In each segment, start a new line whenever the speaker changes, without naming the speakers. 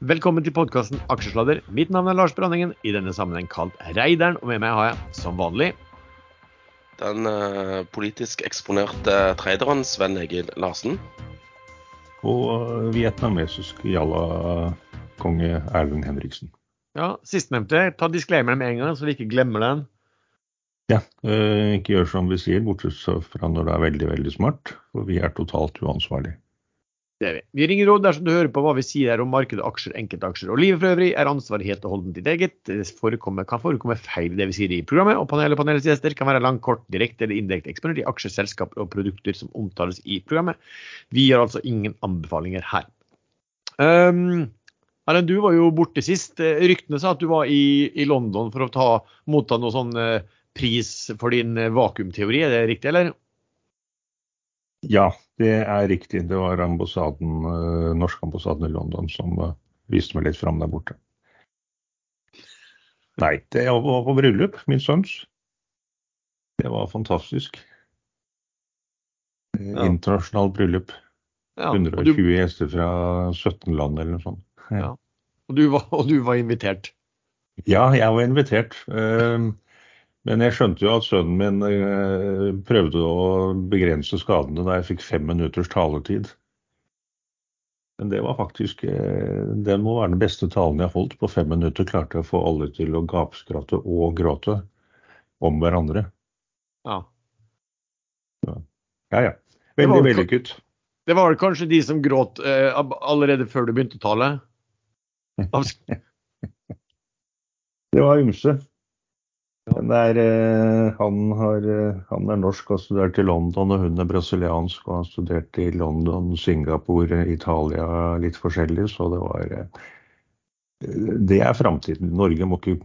Velkommen til podkasten Aksjesladder. Mitt navn er Lars Branningen, i denne sammenheng kalt Reideren. Og med meg har jeg, som vanlig,
Den uh, politisk eksponerte traderen Sven Egil Larsen.
Og vietnamesisk jalla-konge Erlend Henriksen.
ja, sistnevnte. Ta disclaimeren med en gang, så vi ikke glemmer den.
Ja, uh, ikke gjør som vi sier, bortsett fra når det er veldig, veldig smart. For vi er totalt uansvarlige.
Det er vi. Vi ringer råd dersom du hører på hva vi sier her om markedet, aksjer, enkeltaksjer og livet for øvrig, er ansvaret helt og holdent ditt eget. Det forekommer, kan forekomme feil i det vi sier i programmet, og panelet og panelets gjester kan være langt, kort, direkte eller indirekte eksponert i aksjer, selskaper og produkter som omtales i programmet. Vi har altså ingen anbefalinger her. Um, du var jo borte sist. Ryktene sa at du var i, i London for å ta, motta noe sånn eh, pris for din eh, vakuumteori, er det riktig, eller?
Ja, det er riktig. Det var ambassaden, norsk ambassaden i London som eh, viste meg litt fram der borte. Nei, det var på bryllup, min sønns. Det var fantastisk. Eh,
Ja.
Internasjonalt bryllup.
Ja, 120 du,
120 gjester fra 17 land eller noe sånt.
Ja. og, du var, og du var invitert.
Ja, jeg var invitert. eh, Men jeg skjønte jo at sønnen min eh, prøvde å begrense skadene da jeg fikk fem minutters taletid. Men det var faktisk eh, Den må være den beste talen jeg har holdt. På fem minutter klarte jeg å få alle til å gapskratte og gråte om hverandre.
Ja.
Ja ja. Veldig
vel-
vellykket.
Det var vel kanskje de som gråt eh, allerede før du begynte å tale?
Det var ymse. Er, eh, han, har, eh, han er norsk og har studert i London, og hun er brasiliansk og har studert i London, Singapore, Italia, litt forskjellig. Så det var eh, Det er framtiden. Norge må ikke,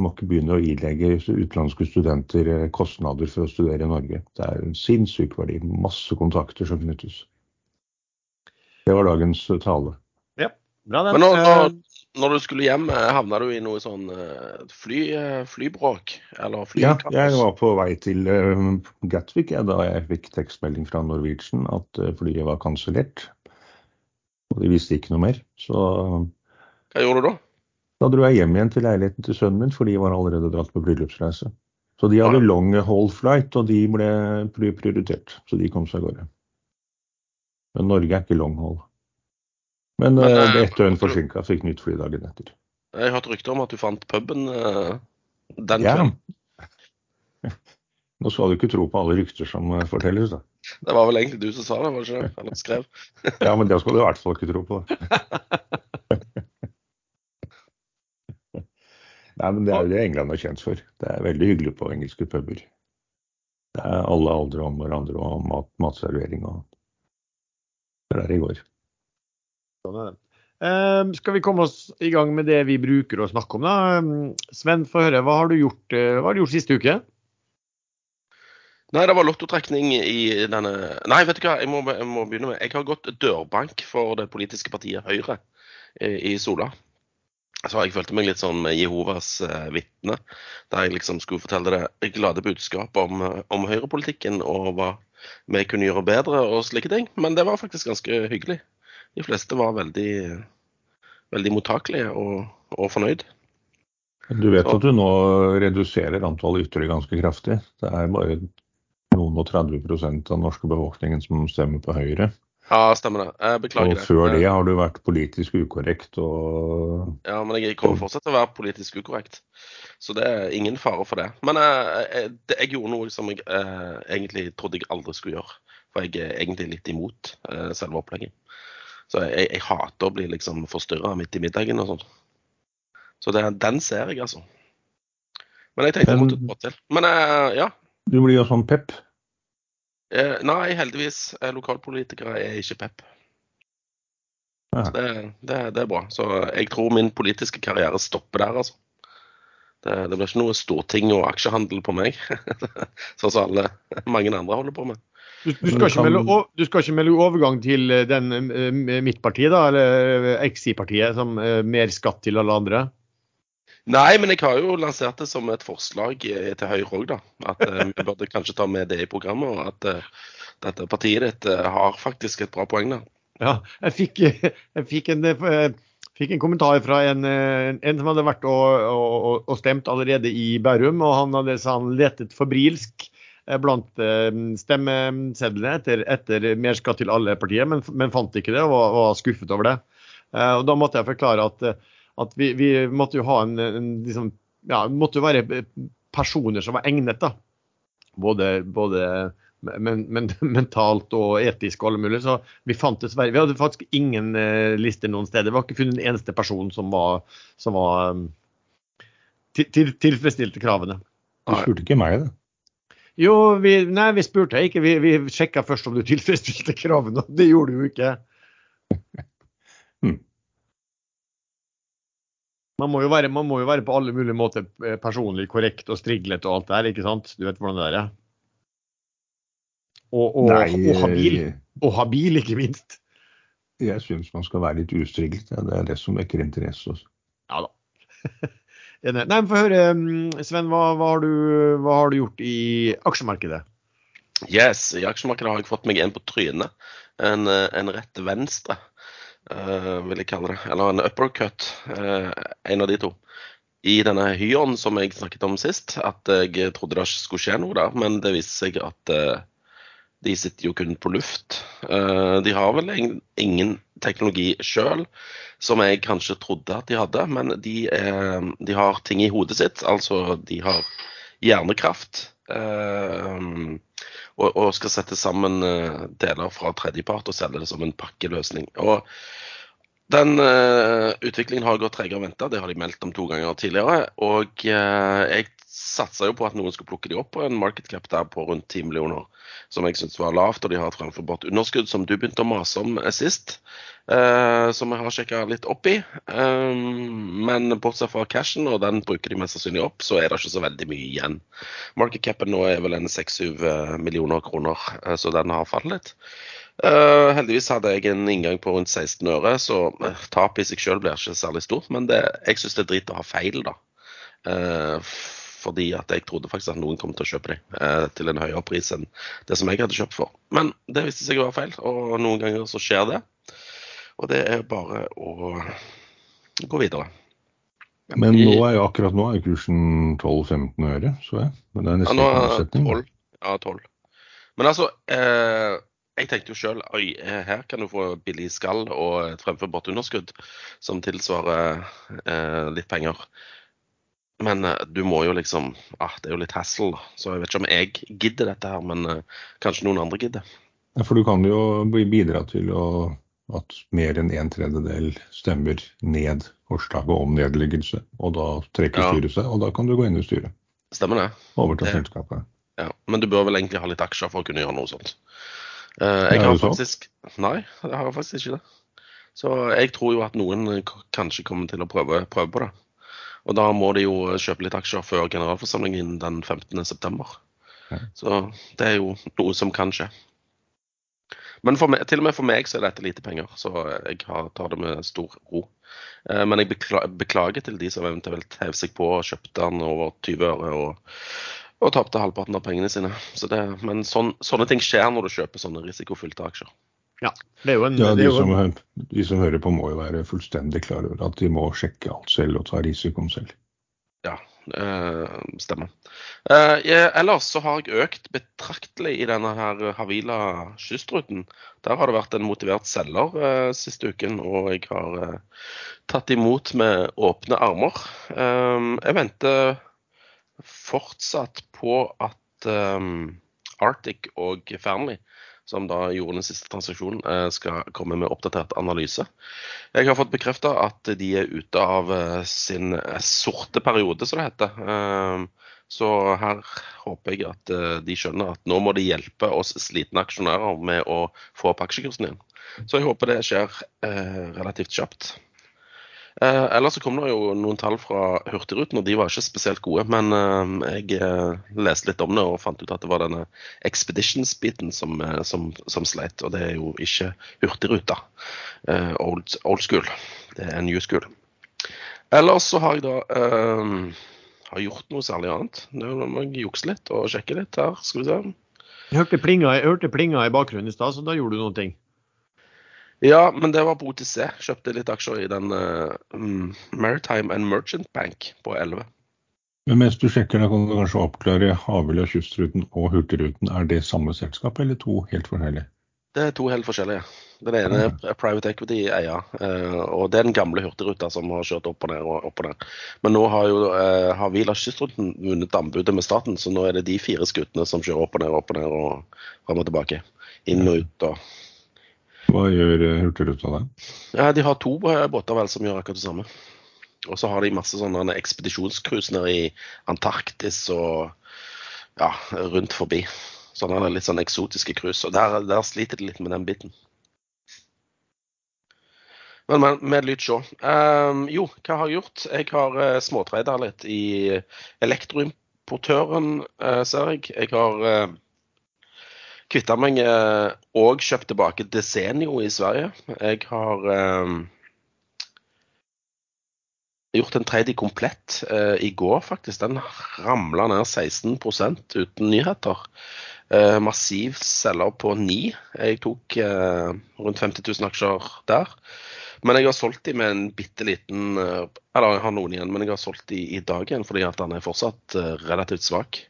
må ikke begynne å ilegge utenlandske studenter kostnader for å studere i Norge. Det er en sinnssyk verdi. Masse kontakter som knyttes. Det var dagens tale.
Ja, Bra, den.
Men nå,
Eh,
når, du skulle hjem, eh, havna du i noe sånn eh, fly, eh, flybråk? Eller
Ja, jeg var på vei til Gatwick ja, da jeg fikk tekstmelding fra Norwegian at flyet var kansellert. Og de visste ikke noe mer. Så
Hva gjorde du da?
da dro jeg hjem igjen til leiligheten til sønnen min, for de var allerede dratt på bryllupsreise. Så de hadde
Ja.
long haul flight, og de ble prioritert. Så de kom seg av gårde. Men Norge er ikke long haul. Men,
Men, uh,
ett døgn forsinka, fikk nytt fly dagen etter.
Jeg har hørt rykter om at du fant puben uh, den
Ja.
kvelden.
Nå skal du ikke tro på alle rykter som fortelles, da.
Det var vel egentlig du som sa det, var det ikke? Eller skrev?
Ja, men det skal du i hvert fall ikke tro på. Nei, men det er jo det England er kjent for. Det er veldig hyggelig på engelske puber. Det er alle aldre om hverandre og mat, matservering og Det er der i går.
Sånn er det. Eh, skal vi komme oss i gang med det vi bruker å snakke om, da? Eh, Sven, få høre. Hva har du gjort, eh, hva har du gjort siste uke?
Nei, det var lottotrekning i denne Nei, vet du hva, jeg må, jeg må begynne med Jeg har gått dørbank for det politiske partiet Høyre i, i Sola. Så jeg følte meg litt som Jehovas eh, vitne, der jeg liksom skulle fortelle det glade budskapet om, eh, om høyrepolitikken og hva vi kunne gjøre bedre og slike ting. Men det var faktisk ganske hyggelig. De fleste var veldig, veldig mottakelige og, og fornøyd.
Du vet
Så-
at du nå reduserer antallet ytre ganske kraftig. Det er bare noen og 30 av norske befolkningen som stemmer på Høyre.
Ja, stemmer det. Jeg beklager
Og
det.
før det har du vært politisk ukorrekt og
Ja, men jeg kommer fortsatt til å være politisk ukorrekt. Så det er ingen fare for det. Men jeg, jeg, jeg gjorde noe som jeg eh, egentlig trodde jeg aldri skulle gjøre. For jeg er egentlig litt imot eh, selve opplegget. Så jeg, jeg hater å bli liksom forstyrra midt i middagen og sånn. Så det, den ser jeg, altså. Men jeg tenkte jeg måtte få til. Men eh, ja.
Du blir jo sånn pep.
Eh, nei, heldigvis. eh, Lokalpolitikere er ikke pep.
Ja.
Så det, det, det er bra. Så jeg tror min politiske karriere stopper der, altså. Det, det blir ikke noe storting og aksjehandel på meg, sånn som alle mange andre holder på med.
Du, du, skal ikke melde, du skal ikke melde overgang til eh, den eh, midtpartiet, da, eller XI-partiet, som eh, mer skatt til alle andre?
Nei, men jeg har jo lansert det som et forslag eh, til Høyre òg, da. At eh, vi burde kanskje ta med det i programmet. Og at uh, dette partiet ditt uh, har faktisk et bra poeng da.
Ja, jeg fikk, jeg fikk en, eh, Fikk en kommentar fra en, en som hadde vært og, og, og, stemt allerede i Bærum. og Han hadde så han letet febrilsk blant stemmesedlene etter, etter mer skatt til alle partier, men, men, fant ikke det og var, var skuffet over det. Og Da måtte jeg forklare at, at vi, vi, måtte jo ha en, en liksom, ja, måtte jo være personer som var egnet. da. Både, både men, men, mentalt og etisk og alle mulige. Så vi fant dessverre Vi hadde faktisk ingen lister noen steder. Vi har ikke funnet en eneste person som var, som var til, til, tilfredsstilte kravene.
Du spurte ikke meg, da?
Jo, vi, nei, vi spurte ikke. Vi, vi sjekka først om du tilfredsstilte kravene, det gjorde du jo ikke. hmm. Man må, være, man må, jo være, på alle mulige måter eh, personlig korrekt og striglet og alt det her, ikke sant? Du vet hvordan det er? Og, og, Nei, og, habil. Eh, og habil, ikke minst.
Jeg syns man skal være litt ustriglet. Ja. Det er det som vekker interesse. Også.
Ja da. Nei, men Få høre, mm, Sven. Hva, hva, har du, hva, har du, gjort i aksjemarkedet?
Yes, I aksjemarkedet har jeg fått meg en på trynet. En, eh, en rett venstre, uh, vil jeg kalle det. Eller en uppercut. Uh, en av de to. I denne hyen som jeg snakket om sist, at jeg trodde det skulle skje noe der. Men det viste seg at uh, de sitter jo kun på luft. Eh, de har vel ingen teknologi sjøl, som jeg kanskje trodde at de hadde. Men de, er, de har ting i hodet sitt. Altså, de har hjernekraft. Eh, og, og skal sette sammen eh, deler fra tredjepart og selge det som en pakkeløsning. Og den uh, utviklingen har gått tregere enn venta, det har de meldt om to ganger tidligere. Og uh, jeg satsa jo på at noen skulle plukke de opp på en market cap der på rundt 10 millioner, som jeg syns var lavt. Og de har et fremforbart underskudd, som du begynte å mase om eh, sist, eh, som jeg har sjekka litt opp i. Eh, men bortsett fra cashen, og den bruker de mest sannsynlig opp, så er det ikke så veldig mye igjen. Market capen nå er vel en 6-7 millioner kroner, eh, så den har falt litt. Uh, heldigvis hadde jeg en inngang på rundt 16 øre, så tapet i seg selv blir ikke særlig stort. Men det, jeg syns det er drit å ha feil, da. Fordi at jeg trodde faktisk at noen kom til å kjøpe dem eh, til en høyere pris enn det som jeg hadde kjøpt for. Men det viste seg å være feil, og noen ganger så skjer det. Og det er bare å gå videre.
Men nå er jo akkurat nå er kursen 12-15 øre, så jeg. Men det er nesten ja,
omsetning. 12. Ja, 12. Men altså, eh, jeg tenkte jo sjøl oi, her kan du få billig skall og et fremførbart underskudd som tilsvarer eh, litt penger. Men uh, du må jo liksom ah, Det er jo litt hassle. Så jeg vet ikke om jeg gidder dette her, men uh, kanskje noen andre gidder.
Ja, For du kan jo bidra til å, at mer enn en tredjedel stemmer ned forslaget om nedleggelse. Og da trekker styret seg, og da kan du gå inn i styret.
Stemmer det.
Overta selskapet.
Ja, Men du bør vel egentlig ha litt aksjer for å kunne gjøre noe sånt. Uh, jeg har faktisk Nei, jeg har faktisk ikke det. Så jeg tror jo at noen kanskje kommer til å prøve, prøve på det. Og da må de jo kjøpe litt aksjer før generalforsamlingen den 15.9. Ja. Så det er jo noe som kan skje. Men meg, til og med for meg så er dette lite penger, så jeg tar det med stor ro. Eh, men jeg beklager til de som eventuelt hev seg på og kjøpte den over 20 øre og, og tapte halvparten av pengene sine. Så det, men sån, sånne ting skjer når du kjøper sånne risikofylte aksjer.
Ja, en,
ja de, som, en... de, som, hører på må jo være fullstendig klar over at de må sjekke alt selv og ta risikoen selv.
Ja, øh, stemmer. Uh, jeg, ellers så har jeg økt betraktelig i denne her Havila kystruten. Der har det vært en motivert selger uh, siste uken, og jeg har uh, tatt imot med åpne armer. jeg venter fortsatt på at Arctic og Fearnley som da gjorde den siste transaksjonen, eh, skal komme med oppdatert analyse. Jeg har fått bekrefta at de er ute av eh, sin eh, sorte periode, som det heter. Så her håper jeg at de skjønner at nå må de hjelpe oss slitne aksjonærer med å få opp aksjekursen igjen. Så jeg håper det skjer relativt kjapt. Eh, ellers så kom det jo noen tall fra Hurtigruten, og de var ikke spesielt gode. Men eh, jeg eh, leste litt om det og fant ut at det var denne Expeditions-biten som, eh, som, som, sleit. Og det er jo ikke Hurtigruta. Eh, old, old, school. Det er new school. Ellers så har jeg da eh, har gjort noe særlig annet. Nå må jeg jukse litt og sjekke litt her. Skal vi se.
Jeg hørte plinga, jeg hørte plinga i bakgrunnen i stad, så da gjorde du noen ting.
Ja, men det var på OTC. Kjøpte litt aksjer i den uh, Maritime and Merchant Bank på 11.
Men mens du sjekker, da kan du kanskje oppklare Havøya, Kystruten og Hurtigruten. Er det samme selskap eller to helt forskjellige?
Det er to helt forskjellige. Den ene er private equity-eier, uh, og det er den gamle Hurtigruta som har kjørt opp og ned og opp og ned. Men nå har jo uh, Havila Kystruten vunnet anbudet med staten, så nå er det de fire skutene som kjører opp og ned og opp og ned og fram og tilbake. Inn og ut og
hva gjør eh, Hurtigruta da?
Ja, De har to eh, båter vel som gjør akkurat det samme. Og så har de masse sånne ekspedisjonscruise nede i Antarktis og ja, rundt forbi. Sånne litt sånn eksotiske cruise. Og der, der, sliter de litt med den biten. Men, men med lyd sjå. Um, jo, hva har jeg gjort? Jeg har uh, småtreida litt i elektroimportøren, uh, ser jeg. Jeg har uh, kvitta meg eh, og kjøpt tilbake Desenio i Sverige. Jeg har um, gjort en tredje komplett uh, i går, faktisk. Den ramla ned 16 uten nyheter. Uh, massiv selger på 9. Jeg tok uh, rundt 50 000 aksjer der. Men jeg har solgt de med en bitte liten Eller jeg har noen igjen, men jeg har solgt de i dag igjen fordi at den er fortsatt relativt svak.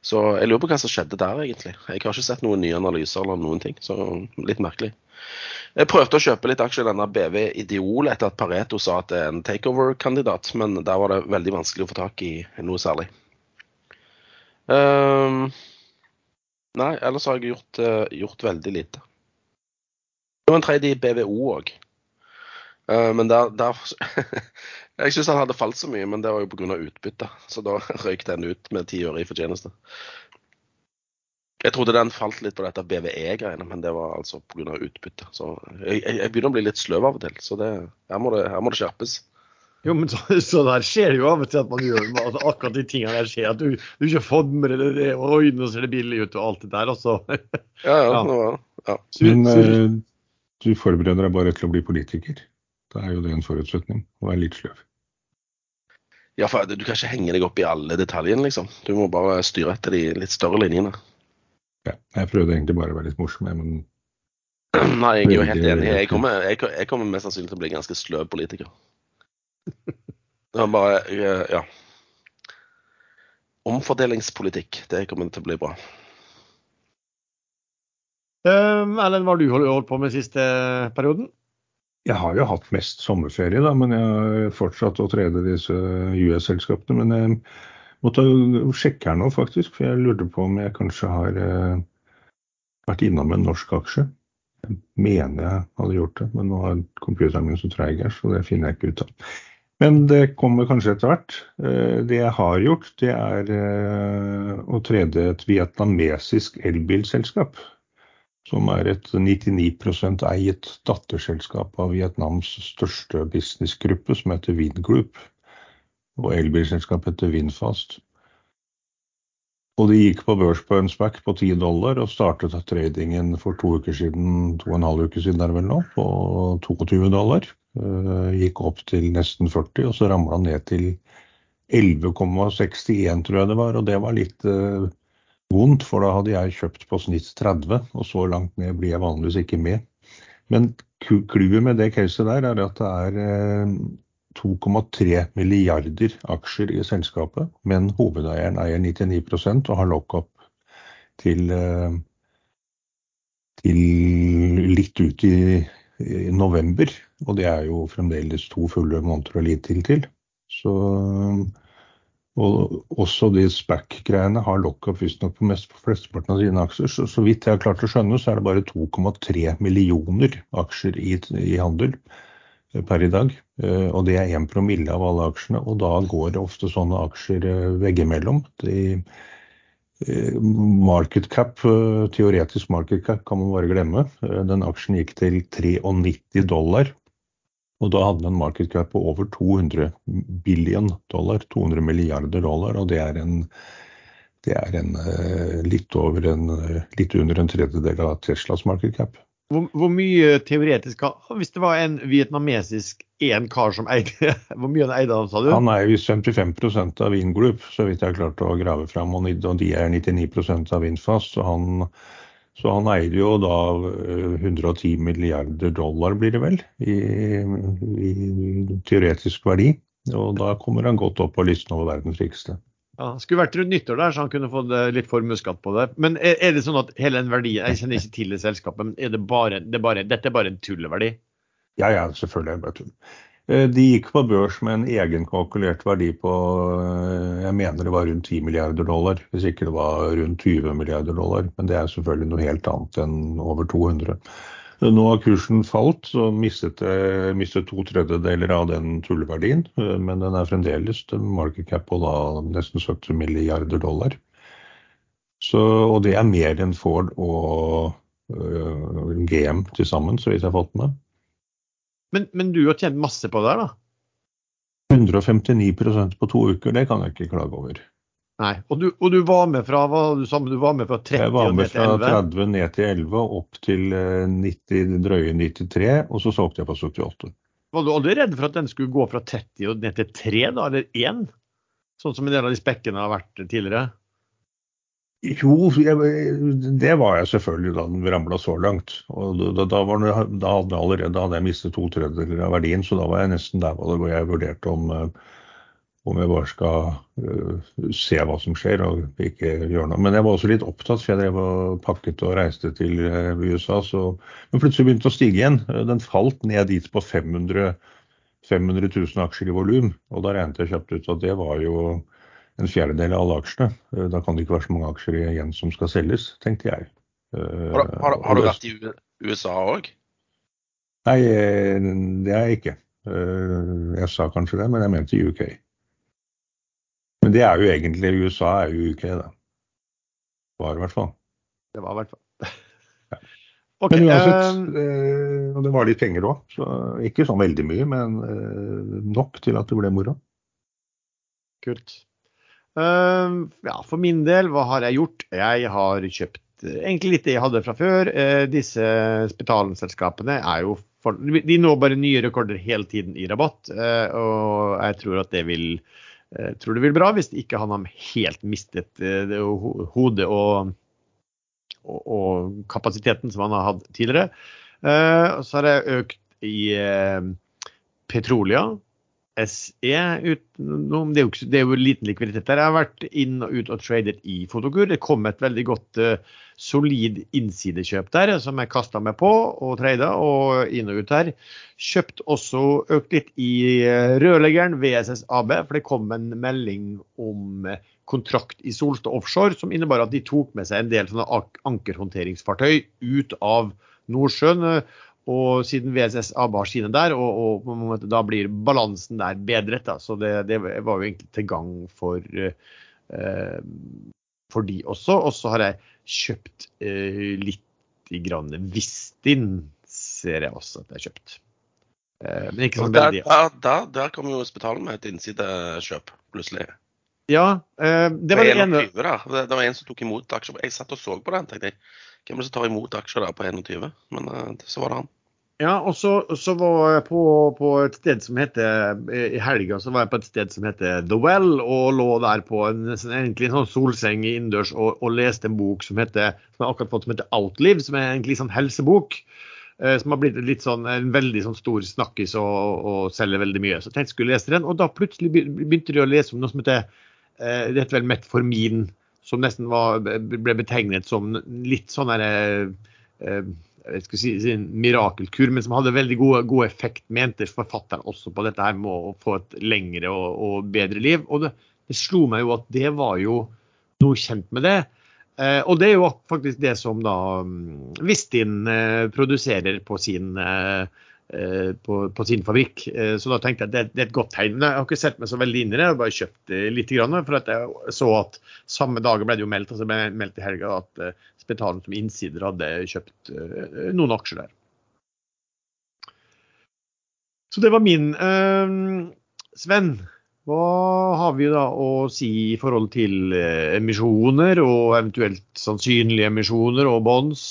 Så jeg lurer på hva som skjedde der, egentlig. Jeg har ikke sett noen nye analyser eller noen ting, så litt merkelig. Jeg prøvde å kjøpe litt aksjer i denne BV Ideol etter at Pareto sa at det er en takeover-kandidat, men der var det veldig vanskelig å få tak i noe særlig. Um, nei, ellers har jeg gjort, uh, gjort veldig lite. Det var en tredje i BVO òg. Uh, men der, der Jeg syns han hadde falt så mye, men det var jo pga. utbytte. Så da røyk den ut med ti øre i fortjeneste. Jeg trodde den falt litt på dette BVE-greiene, men det var altså pga. utbytte. Så jeg, jeg, jeg, begynner å bli litt sløv av og til, så det, her, må det, her, må det, skjerpes.
Jo, men så, så der skjer det jo av og til at man gjør at akkurat de tingene der skjer. At du, du ikke fått med deg det, og oi, nå ser det billig ut og alt det der. også.
Ja, ja. ja. Nå, ja.
Men uh, du forbereder deg bare til å bli politiker? Da er jo det en forutsetning, å være litt sløv.
Ja, for Du kan ikke henge deg opp i alle detaljene, liksom. Du må bare styre etter de litt større linjene.
Ja, jeg prøvde egentlig bare å være litt morsom, men
Nei, jeg er jo helt enig. Jeg kommer, jeg, jeg kommer, mest sannsynlig til å bli ganske sløv politiker. Det er bare Ja. Omfordelingspolitikk, det kommer til å bli bra.
Um, Erlend, hva har du holdt på med siste perioden?
Jeg har jo hatt mest sommerferie, da, men jeg har fortsatt å trede disse US-selskapene. Men jeg måtte sjekke her nå, faktisk, for jeg lurte på om jeg kanskje har eh, vært innom en norsk aksje. Jeg mener jeg hadde gjort det, men nå er computeren min så treig her, så det finner jeg ikke ut av. Men det kommer kanskje etter hvert. Eh, det jeg har gjort, det er eh, å trede et vietnamesisk elbilselskap som er et 99% eiet datterselskap av Vietnams største businessgruppe, som heter Vingroup. Og elbilselskapet heter Vinfast. Og de gikk på børs på en SPAC på 10 dollar og startet tradingen for to uker siden, to og en halv uke siden er vel nå, på 22 dollar. Eh, gikk opp til nesten 40, og så ramla ned til 11,61 tror jeg det var. Og det var litt uh, vondt, for da hadde jeg kjøpt på snitt 30, og så langt ned blir jeg vanligvis ikke med. Men clouet med det caset der er at det er 2,3 eh, milliarder aksjer i selskapet, men hovedeieren eier 99% og har lockup til, eh, til litt ut i, i, november. Og det er jo fremdeles to fulle måneder og litt til til. Så og også de SPAC-greiene har lockup visstnok på mest flesteparten av sine aksjer. Så, så vidt jeg har klart å skjønne, så er det bare 2,3 millioner aksjer i, i, handel eh, per i dag. Eh, og det er 1 promille av alle aksjene. Og da går det ofte sånne aksjer eh, veggimellom. De, market cap, teoretisk market cap kan man bare glemme. Den aksjen gikk til 93 dollar og da hadde den en market cap på over 200 billion dollar, 200 milliarder dollar. Og det er en, det er en eh, litt, over en, litt under en tredjedel av Teslas market cap.
Hvor, hvor, mye teoretisk Hvis det var en vietnamesisk én kar som eide Hvor mye han eide han, sa du?
Han eier visst 55 av Vingroup, så vidt jeg har klart å grave fram. Og de er 99 av Vinfast. Så han Så han eide jo da 110 milliarder dollar, blir det vel, i, i teoretisk verdi. Og da kommer han godt opp på listen over verdens rikeste.
Ja, skulle vært rundt nyttår der, så han kunne fått litt formuesskatt på det. Men er, er, det sånn at hele den verdien Jeg kjenner ikke til det selskapet, men er det bare, det bare, dette er bare en tulleverdi?
Ja, ja, selvfølgelig Eh, de gikk på børs med en egenkalkulert verdi på eh, jeg mener det var rundt 10 milliarder dollar, hvis ikke det var rundt 20 milliarder dollar. Men det er selvfølgelig noe helt annet enn over 200. Nå har kursen falt, så mistet, mistet to tredjedeler av den tulleverdien. Eh, men den er fremdeles market cap på da nesten 70 milliarder dollar. Så, og det er mer enn Ford og uh, GM til sammen, så vidt jeg har fått med.
Men, men, du har tjent masse på det her, da?
159% på to uker, det kan jeg ikke klage over.
Nei, Og du, og du var med fra hva du sa, du var med fra 30
Jeg var med fra 30 ned til 11, opp til 90, eh, drøye 93, og så solgte jeg på 78.
Var du aldri redd for at den skulle gå fra 30 og ned til 3, da, eller 1? Sånn som en del av de spekkene har vært tidligere?
Jo, jeg, det var jeg selvfølgelig da den ramla så langt. Og da, da, var, da, hadde allerede, hadde jeg mistet to tredjedeler av verdien, så da var jeg nesten der hvor jeg vurderte om uh, om jeg bare skal uh, se hva som skjer og ikke gjøre noe. Men jeg var også litt opptatt, for jeg drev og pakket og reiste til uh, USA. Så, men plutselig begynte det å stige igjen. Den falt ned dit på 500, 500 000 aksjer i volum. Og da regnet jeg kjapt ut at det var jo en fjerdedel av alle aksjene. Da kan det ikke være så mange aksjer igjen som skal selges, tenkte jeg.
Har, har, har du vært i USA òg?
Nei, det er jeg ikke. Jeg sa kanskje det, men jeg mente UK. Men det er jo egentlig USA er jo UK, da. Var i hvert fall.
Det var i hvert fall.
ja. okay, men uansett, øh, og det var litt penger òg. Så ikke sånn veldig mye, men nok til at det ble moro.
Kult. Uh, ja, for min del, hva har jeg gjort? Jeg har kjøpt egentlig litt det jeg hadde fra før. Uh, disse spitalenselskapene er jo for, De når bare nye rekorder hele tiden i rabatt, uh, og jeg tror at det vil eh, tror det vil bra hvis ikke han har helt mistet eh, hodet og, og, og, kapasiteten som han har hatt tidligere. Eh, så har jeg økt i Petrolia. SE utenom det, er jo, det er jo liten likviditet der. Jeg har vært inn og ut og tradet i Fotokur. Det kom et veldig godt uh, solid innsidekjøp der som jeg kasta meg på og trada og inn og ut her. Kjøpt også økt litt i uh, rørleggeren VSS AB, for det kom en melding om kontrakt i Solstad Offshore som innebar at de tok med seg en del sånne ankerhåndteringsfartøy ut av Nordsjøen. Og siden VSS bar sine der, og, og da blir balansen der bedret. Da. Så det, det, var jo egentlig til gang for, uh, for de også. Og så har jeg kjøpt uh, litt grann Vistin, ser jeg også at jeg har kjøpt.
Uh, men ikke sånn der, der, der, der kom jo spitalen med et innsidekjøp, plutselig.
Ja, det var det ene
det var en som tok imot aksjer. Jeg satt og så på den. tenkte jeg. Hvem er det som tar imot aksjer der på 21? Men så var det han.
Ja, og så, så, var jeg på, på, et sted som heter I helga så var jeg på et sted som heter The Well, og lå der på en, egentlig en sånn solseng innendørs og, og, leste en bok som heter som jeg akkurat fått som heter Outlive, som er egentlig en sånn helsebok. Eh, som har blitt litt sånn, en veldig sånn stor snakkis og, og selger veldig mye. Så jeg tenkte jeg skulle lese den, og da plutselig begynte de å lese om noe som heter eh, det heter vel Metformin, som nesten var, ble betegnet som litt sånn herre eh, jeg skal si, en mirakelkur, men som hadde veldig god, god effekt, mente forfatteren også på dette her med å få et lengre og, og bedre liv. Og det, det, slo meg jo at det var jo noe kjent med det. Eh, og det er jo faktisk det som da um, Vistin eh, produserer på sin eh, Eh, på, på, sin fabrikk. Eh, så da tenkte jeg at det, det, er et godt tegn. Jeg har ikke sett meg så veldig inn i det, jeg har bare kjøpt litt. Grann, for at jeg så at samme dag ble det jo meldt altså ble meldt i helga at uh, Spetalen som innsider hadde kjøpt noen aksjer der. Så det var min. Sven, hva har vi da å si i forhold til emisjoner og eventuelt sannsynlige emisjoner og bonds?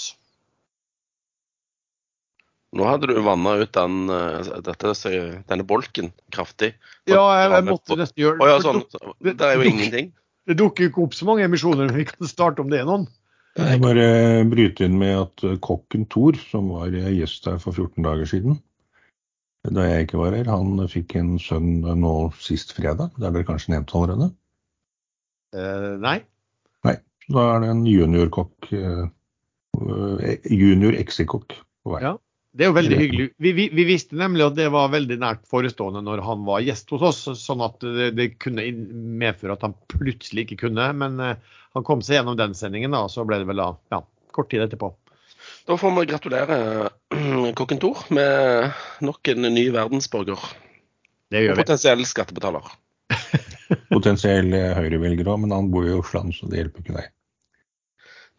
Nå hadde du vanna ut den, eh, dette, denne bolken kraftig.
Ja, jeg, jeg måtte nesten gjøre
det. Ja, sånn, det er jo ingenting.
Det dukker ikke opp så mange emisjoner, vi kan starte om det er noen.
Jeg bare bryter inn med at eh, kokken Thor, som var gjest her for 14 dager siden, da jeg ikke var her, han fikk en sønn nå sist fredag. Det er vel kanskje nevnt allerede?
Eh, nei.
Nei. Da er det en juniorkokk, eh, junior exikokk på vei.
Ja. Det er jo veldig hyggelig. Vi, vi, vi, visste nemlig at det var veldig nært forestående når han var gjest hos oss, sånn at det, det kunne medføre at han plutselig ikke kunne. Men uh, han kom seg gjennom den sendingen, da, så ble det vel da ja, kort tid etterpå.
Da får vi gratulere kokken Tor med nok en ny verdensborger.
Det gjør
vi. Og potensiell skattebetaler.
potensiell høyrevelger òg, men han bor jo i Oslo, så det hjelper ikke deg.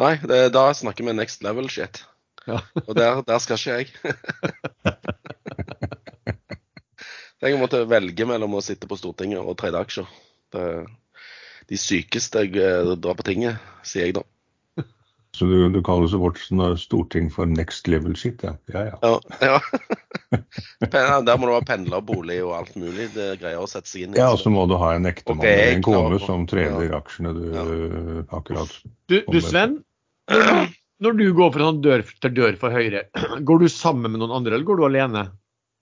Nei, det, da snakker vi next level shit. Ja. Og der, der, skal ikke jeg. Tenk å måtte velge mellom å sitte på Stortinget og trade aksjer. Det, de sykeste jeg eh, drar på tinget, sier jeg da.
Så du, du kaller så vårt storting for next level shit, ja? Ja,
ja. ja, ja. Der må du ha pendlerbolig og alt mulig det greier å sette seg inn
i. Ja, og så må du ha en ektemann eller en kone som trener aksjene du akkurat
Du, du Sven, når du går fra sånn dør til dør for Høyre, går du sammen med noen andre, eller går du alene?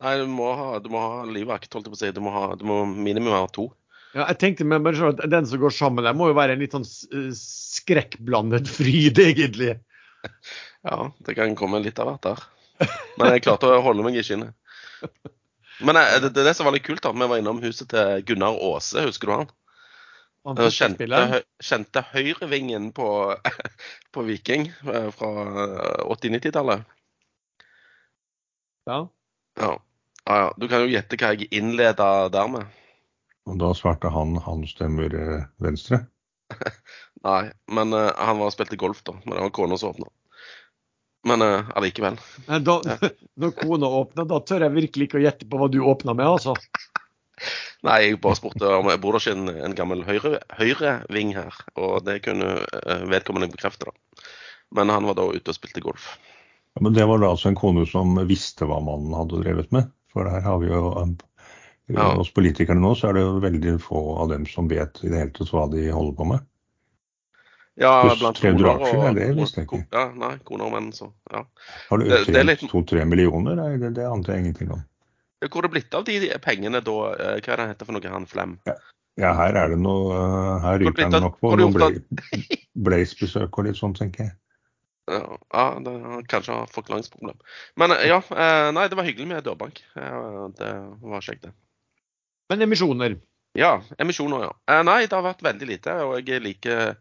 Nei, du må ha, du må ha livvakt, holdt jeg på å si. Du må, ha, du må minimum ha to.
Ja, jeg tenkte meg bare at Den som går sammen der, må jo være en litt sånn skrekkblandet fryd, egentlig.
Ja, det kan komme litt av hvert der. Men jeg klarte å holde meg i skinnet. Men eh, det, det, det som var litt kult, da, vi var innom huset til Gunnar Aase, husker du han? Kjente, kjente høyrevingen på, på Viking eh, fra 80-90-tallet.
Ja.
Ja. ja. Du kan jo gjette hva jeg innleda der med.
Og da svarte han han stemmer eh, venstre?
Nei, men uh, han var spilte golf, da. Men det var kona som åpna. Men uh, allikevel.
Da, når kona åpna, da tør jeg virkelig ikke å gjette på hva du åpna med, altså.
Nei, jeg bare spurte om jeg bor det ikke en, en gammel høyreving høyre her. Og det kunne uh, vedkommende bekrefte, da. Men han var da ute og spilte golf.
Ja, men det var da altså en kone som visste hva mannen hadde drevet med? For her har vi jo um, ja. Hos politikerne nå så er det jo veldig få av dem som vet i det hele tatt hva de holder på med.
Ja, blant
koner og aksjer, det visste jeg ikke.
Ja, nei, koner og menn, så ja.
Har du økt til to-tre millioner? Nei, det, det ante jeg ingenting om.
Hvor er det blitt av de pengene da? Eh, hva er det heter for noe, han Flem?
Ja. ja, her er det noe eh, Her ryker han nok på noe Blaze-besøk og litt sånn, tenker jeg.
Ja, det har kanskje forklaringsproblem. Men eh, ja, nei, det var hyggelig med dørbank. Det var kjekt, det.
Men emisjoner?
Ja, emisjoner, ja. Nei, det har vært veldig lite. Og jeg liker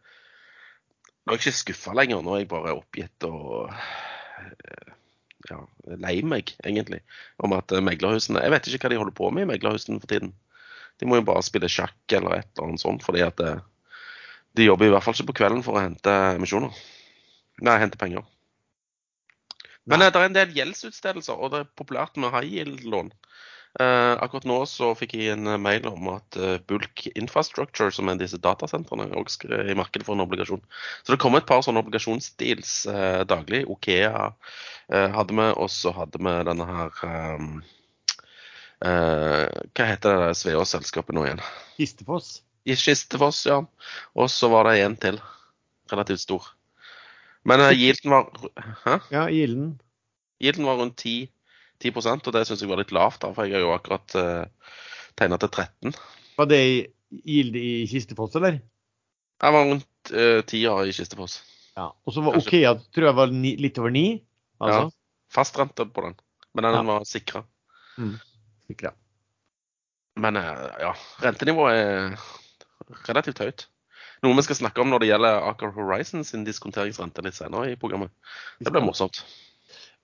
Nå er jeg ikke skuffa lenger. Nå er jeg bare oppgitt og ja, lei meg, egentlig, om at eh, meglerhusene Jeg vet ikke hva de holder på med i meglerhusene for tiden. De må jo bare spille sjakk eller et eller annet sånt, fordi at eh, de jobber i hvert fall ikke på kvelden for å hente emisjoner. Nei, hente penger. Men Nei. Eh, det er en del gjeldsutstedelser, og det er populært med high yield-lån. Uh, akkurat nå så fikk jeg en mail om at uh, Bulk Infrastructure, som er disse datasentrene, også er i markedet for en obligasjon. Så det kommer et par sånne obligasjonsdeals uh, daglig. Okea hadde vi, og så hadde vi denne her Hva heter det Sveås-selskapet nå igjen?
Kistefoss.
I Kistefoss, ja. Og så var det en til. Relativt stor. Men Gilden var
Hæ? Ja, Gilden.
Gilden var rundt 10 10% og det syns jeg var litt lavt, da, for jeg har jo akkurat uh, eh, tegna til 13.
Var det gilde i Kistefoss, eller?
Jeg var rundt uh, 10 år i Kistefoss.
Ja, Og så var Okea tror jeg var ni, litt over 9?
Altså. Ja, fastrente på den. Men den ja. var sikra.
Mm. Sikra.
Men uh, ja, rentenivået er relativt høyt. Noe vi skal snakke om når det gjelder Aker Horizon sin diskonteringsrente litt senere i programmet. Det blir morsomt.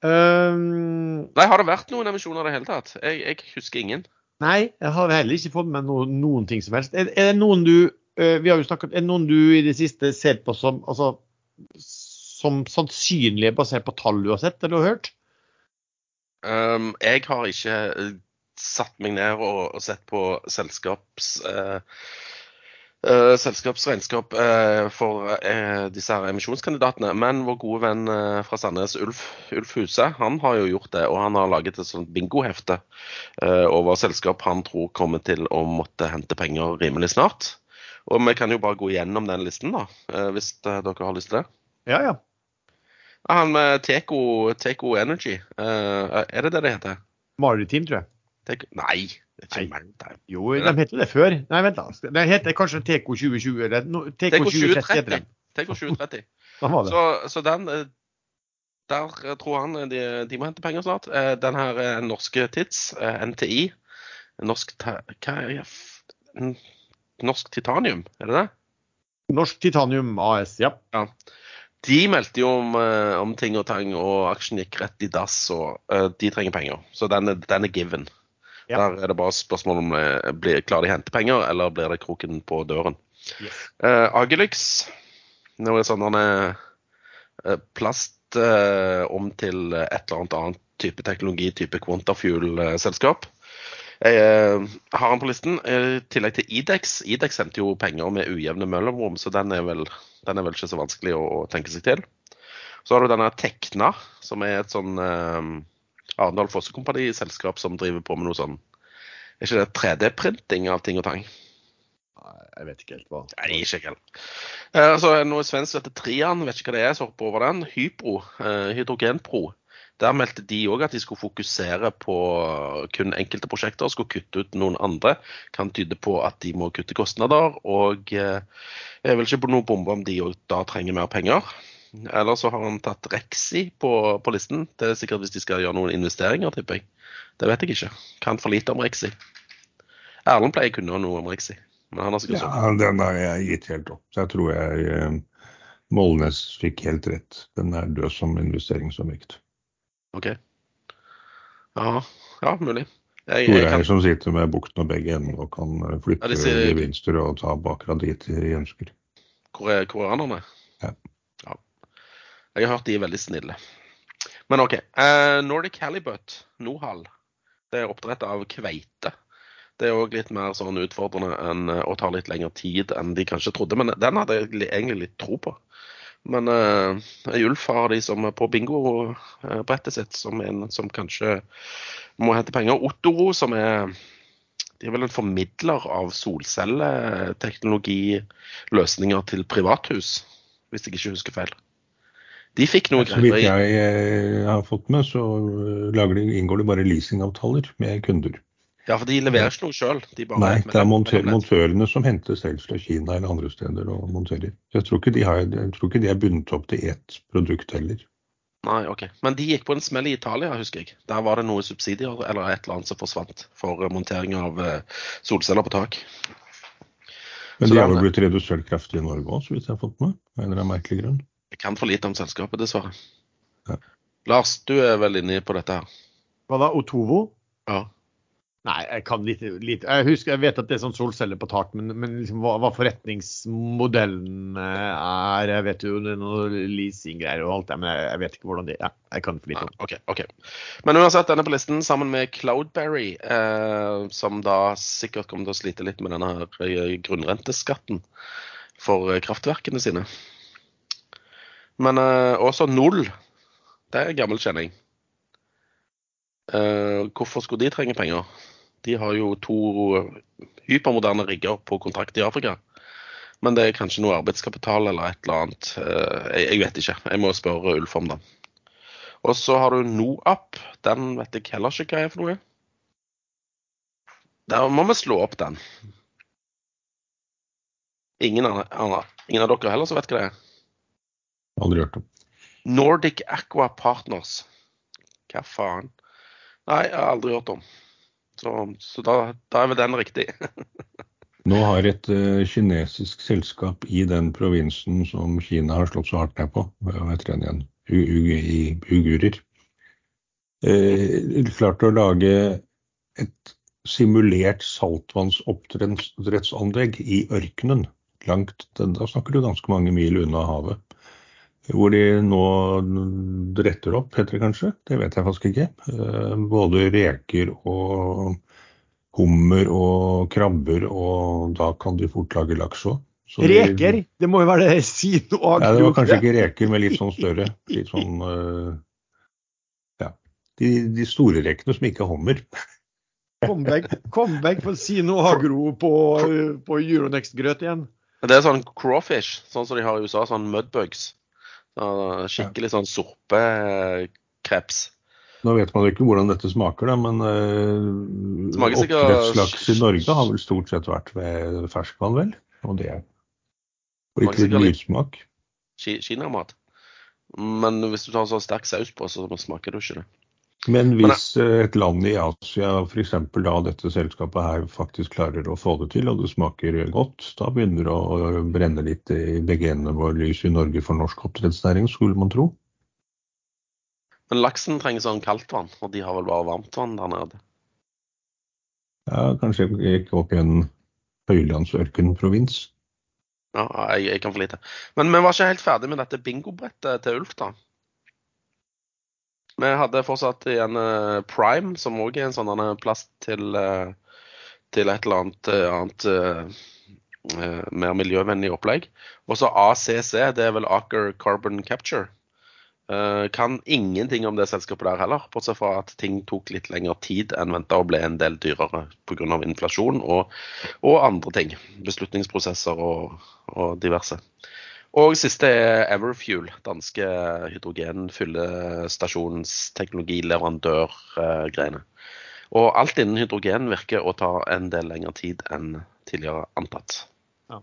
Um,
nei, Har det vært noen emisjoner i det hele tatt? Jeg, jeg, husker ingen.
Nei, jeg har heller ikke fått med noen, noen ting som helst. Er, er, det noen du uh, vi har jo snakket, er det noen du i det siste ser på som, altså, som sannsynlige basert på tall du har sett eller har hørt?
Um, jeg har ikke satt meg ned og, og sett på selskaps... Uh, Uh, selskapsregnskap uh, for uh, disse her emisjonskandidatene. Men vår gode venn fra Sandnes, Ulf, Ulf, Huse, han har jo gjort det. Og han har laget et sånt bingohefte over selskap han tror kommer til å måtte hente penger rimelig snart. Og vi kan jo bare gå gjennom den listen, da, hvis dere har lyst til det.
Ja, ja.
Han med Teco, Teco Energy. eh, er det det det heter?
Maritim, tror jeg.
Teco, nei.
Jo, de het jo det før. Nei, vent da. Det heter kanskje TK 2020 eller no, TK,
Teco
2030 heter
2030.
den.
Teco 2030.
Da var det.
Så, så den eh, Der eh, tror han eh, de, de må hente penger snart. Den her norske Tids, NTI Norsk Hva er det? Norsk Titanium, er det det?
Norsk Titanium AS, ja.
De meldte jo om, om ting og tang, og aksjen gikk rett i dass, og de trenger penger. Så den den er given.
Ja.
Der er det bare spørsmål om det blir, klarer de å hente penger, eller blir det kroken på døren.
Yes.
Uh, Agelix. Nå er det sånn han er eh, plast uh, om til et eller annet annet type teknologi, type Quantafuel-selskap. Jeg eh, har han på listen. eh, I tillegg til Idex. Idex sendte jo penger med ujevne mellomrom, så den er vel, den er vel ikke så vanskelig å, å tenke seg til. Så har du denne Tekna, som er et sånn eh, Arendal Fossekompani-selskap som driver på med noe sånn Er ikke det 3D-printing av ting og tang?
Jeg vet ikke helt hva.
Nei, ikke helt. Eh, så det noe svensk som heter Trian, vet ikke hva det er, så hopper over den. Hypro, eh, Hydrogenpro. Der meldte de òg at de skulle fokusere på kun enkelte prosjekter, skulle kutte ut noen andre. Kan tyde på at de må kutte kostnader. Og eh, jeg vil ikke på noe bombe om de òg da trenger mer penger. Eller så har han tatt Rexi på, på listen. Det er sikkert hvis de skal gjøre noen investeringer, tipper jeg. Det vet jeg ikke. Kan for lite om Rexi. Erlend pleier å kunne noe om Rexi, men han har sikkert
Ja, den har jeg gitt helt opp. Så jeg tror jeg eh, Molnes fikk helt rett. Den er død som investeringsobjekt.
OK. Ja, ja mulig. Jeg, jeg kan,
som sitter med bukten og begge endene og kan eh, flytte
Ja, sier-
gevinster og ta akkurat dit de ønsker.
hvor er koreanerne?
Ja.
Jeg har hørt de er veldig snille. Men OK. Eh, Nordic Halibut, Nohal. Det er oppdrett av kveite. Det er òg litt mer sånn utfordrende enn, å og tar litt lengre tid enn de kanskje trodde. Men den hadde jeg egentlig litt tro på. Men uh, Ulf har de som er på bingobrettet sitt, som en som kanskje må hente penger. Ottoro, som er de er vel en formidler av solcelleteknologiløsninger til privathus, hvis jeg ikke husker feil. De fikk noe
Så vidt
greier
jeg eh, har fått med, så eh, de, inngår det bare leasingavtaler med kunder.
Ja, for de leverer ikke noe sjøl. De
Nei, det er
montør,
montørene som henter selv fra Kina eller andre steder og monterer. Jeg tror ikke de, har, tror ikke de er bundet opp til ett produkt heller.
Nei, ok. Men de gikk på en smell i Italia, husker jeg. Der var det noe subsidier eller et eller annet som forsvant for eh, montering av solceller på tak.
Men de har jo blitt redusert kraftig i Norge òg, så vidt jeg har fått med. Av en eller annen merkelig grunn.
Jeg kan for lite om selskapet, dessverre.
Ja.
Lars, du er vel inne på dette her?
Hva da? Otovo?
Ja.
Nei, jeg kan lite. lite. Jeg husker, jeg vet at det er sånn solceller på tak, men, men liksom hva, hva forretningsmodellen er Jeg vet jo det er noe leasinggreier og alt det, men jeg, jeg vet ikke hvordan det er. Jeg kan for lite om.
Ok, ok. Men uansett, denne på listen sammen med Cloudberry, eh, som da sikkert kommer til å slite litt med denne her eh, grunnrenteskatten for eh, kraftverkene sine. Men eh, også Null. Det er gammel kjenning. Eh, hvorfor skulle de trenge penger? De har jo to hypermoderne rigger på kontrakt i Afrika. Men det er kanskje noe arbeidskapital eller et eller annet. Eh, jeg, vet ikke. Jeg må spørre Ulf om det. Og så har du NoApp. Den vet jeg heller ikke hva er for noe. Der må vi slå opp den. Ingen av- ingen av dere heller som vet hva det er?
Aldri hørt om.
Nordic Aqua Partners. Hva faen? Nei, jeg har aldri hørt om. Så, så da, da er vel den riktig.
Nå har et uh, kinesisk selskap i den provinsen som Kina har slått så hardt ned på, hva heter den igjen, U U i ugurer, uh, klart å lage et simulert saltvannsoppdrettsanlegg i ørkenen. Langt, da snakker du ganske mange mil unna havet. Hvor de nå dretter opp, heter det kanskje? Det vet jeg faktisk ikke. Eh, Både reker og hummer og krabber, og da kan de fort lage laks òg.
Reker? Det må jo være det Sino
Ja, det var kanskje ikke reker, men litt sånn større. Litt sånn eh, Ja. De, de store rekene som ikke er hummer.
Comeback, comeback for Sino Agro på, på Euronext-grøt igjen.
Det er sånn crawfish, sånn som de har i USA, sånn mudbugs. Så skikkelig sånn sorpekreps.
Nå vet man jo ikke hvordan dette smaker, da, men uh, oppdrettslaks i Norge har vel stort sett vært ved ferskvann, vel? Og det Og ikke litt lyssmak.
Ki- Kinamat. Men hvis du tar sånn sterk saus på, så smaker du ikke det.
Men hvis eh, et land i Asia, f.eks. da dette selskapet her faktisk klarer å få det til, og det smaker godt, da begynner det å brenne litt i begenene våre lys i Norge for norsk oppdrettsnæring, skulle man tro.
Men laksen trenger sånn kaldt vann, og de har vel bare varmt vann der nede.
Ja, kanskje ikke opp i en høylandsørkenprovins.
Ja, jeg, jeg kan for lite. Men vi var ikke helt ferdig med dette bingobrettet til Ulf, da. Vi hadde fortsatt igjen eh, Prime, som òg er en sånn plass til, eh, til et eller annet, eh, annet eh, eh, mer miljøvennlig opplegg. Og så ACC, det er vel Aker Carbon Capture. Eh, kan ingenting om det selskapet der heller, bortsett fra at ting tok litt lengre tid enn venta og ble en del dyrere pga. inflasjon og, og andre ting. Beslutningsprosesser og, og diverse. Og siste er Everfuel, danske hydrogenfyllestasjonsteknologileverandørgreiene. Og alt innen hydrogen virker å ta en del lengre tid enn tidligere antatt.
Ja.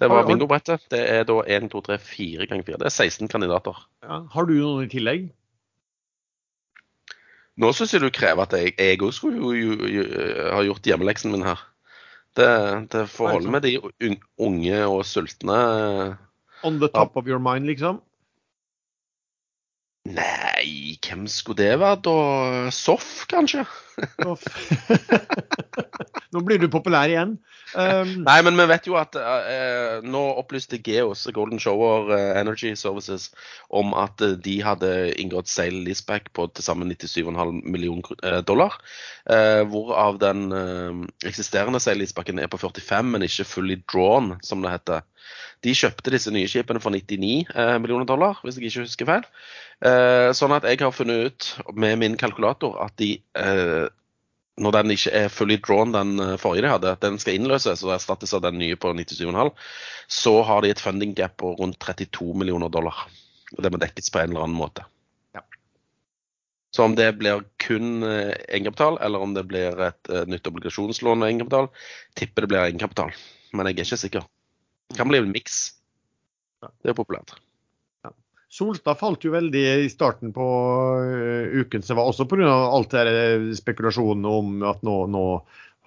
Det var bingobrettet. Det er da 1, 2, 3, 4 ganger 4. Det er 16 kandidater.
Ja. Har du noen i tillegg?
Nå syns jeg du krever at jeg jeg òg skulle jo, jo, jo, ha gjort hjemmeleksen min her. Det, det får holde med de unge og sultne
On the top of your mind, liksom?
Nei, hvem skulle det være da? Soff, kanskje?
Nå blir du populær igjen. Um,
Nei, men vi vet jo at uh, nå opplyste Geos, Golden Shower eh, Energy Services, om at de hadde inngått sale leaseback på til sammen 97,5 millioner dollar. Uh, hvorav den uh, eksisterende sale leasebacken er på 45, men ikke fully drawn, som det heter. De kjøpte disse nye skipene for 99 eh, millioner dollar, hvis jeg ikke husker feil. Sånn at jeg har funnet ut med min kalkulator at de når den ikke er fully drawn, den eh, forrige de hadde, at den skal innløses og erstattes av den nye på 97,5, så har de et funding gap på rundt 32 millioner dollar. Og det må dekkes på en eller annen måte.
Ja.
Så om det blir kun eh, egenkapital, eller om det blir et eh, nytt obligasjonslån med egenkapital, tipper det blir egenkapital. Men jeg er ikke sikker. Det kan bli en miks. Det er populært.
Solstad falt jo veldig i starten på øh, uken, som var også pga. alt det der spekulasjonene om at nå, nå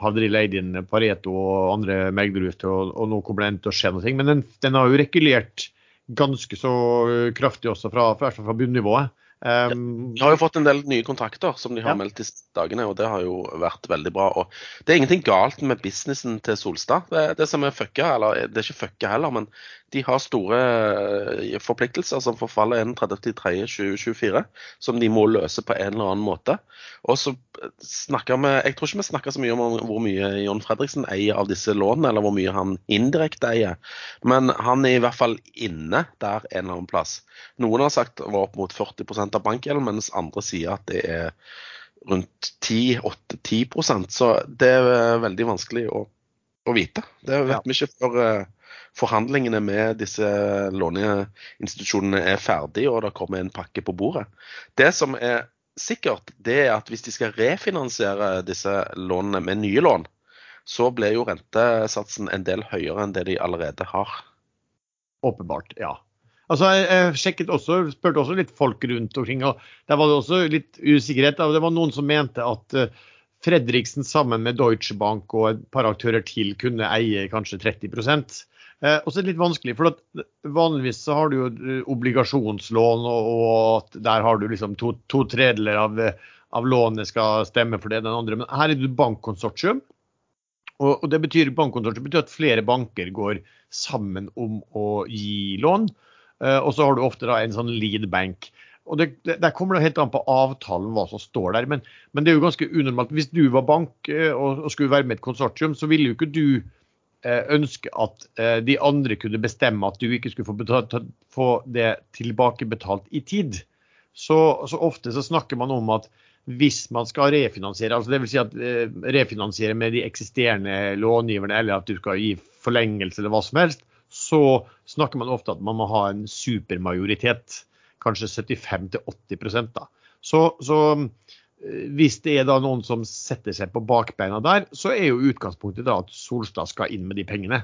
hadde de leid inn Pareto og andre meglerbedrifter, og, og nå kommer det til å skje noe. Men den, den har jo rekulert ganske så øh, kraftig også, fra, fra, fra bunnivået. Um,
De har jo fått en del nye kontrakter som de har
Ja.
meldt disse dagene, og det har jo vært veldig bra. Og det er ingenting galt med businessen til Solstad. Det, det som er fucka, eller det er ikke fucka heller, men de har store eh, forpliktelser som forfaller 31.3.2024, som de må løse på en eller annen måte. Og så snakker vi Jeg tror ikke vi snakker så mye om hvor mye John Fredriksen eier av disse lånene, eller hvor mye han indirekte eier, men han er i hvert fall inne der en eller annen plass. Noen har sagt var opp mot 40 av bankgjelden, mens andre sier at det er rundt 10-8-10% Så det er veldig vanskelig å, å vite. Det vet
Ja.
vi ikke før eh, forhandlingene med disse låneinstitusjonene er ferdig og det kommer en pakke på bordet. Det som er sikkert, det er at hvis de skal refinansiere disse lånene med nye lån, så blir jo rentesatsen en del høyere enn det de allerede har.
Åpenbart, ja. Altså, jeg, sjekket også, spurte også litt folk rundt omkring, og der var det også litt usikkerhet. Det var noen som mente at eh, Fredriksen sammen med Deutsche Bank og et par aktører til kunne eie kanskje 30 eh, Og så det litt vanskelig, for vanligvis så har du jo eh, obligasjonslån, og, og der har du liksom to, to tredeler av, av lånet skal stemme for det den andre. Men her er det bankkonsortium. Og, og det betyr bankkonsortium betyr at flere banker går sammen om å gi lån. Eh, og så har du ofte da en sånn lead bank. Og det, det, Der kommer det helt an på avtalen hva som står der. Men, men det er jo ganske unormalt. Hvis du var bank eh, og, og skulle være med i et konsortium, så ville jo ikke du eh, ønske at eh, de andre kunne bestemme at du ikke skulle få, betalt, få det tilbakebetalt i tid. Så, så ofte så snakker man om at hvis man skal refinansiere, altså dvs. Si at eh, refinansiere med de eksisterende långiverne, eller at du skal gi forlengelse eller hva som helst, så snakker man ofte at man må ha en supermajoritet. Kanskje 75-80% da. Så, så eh, hvis det er da noen som setter seg på bakbeina der, så er jo utgangspunktet da at Solstad skal inn med de pengene.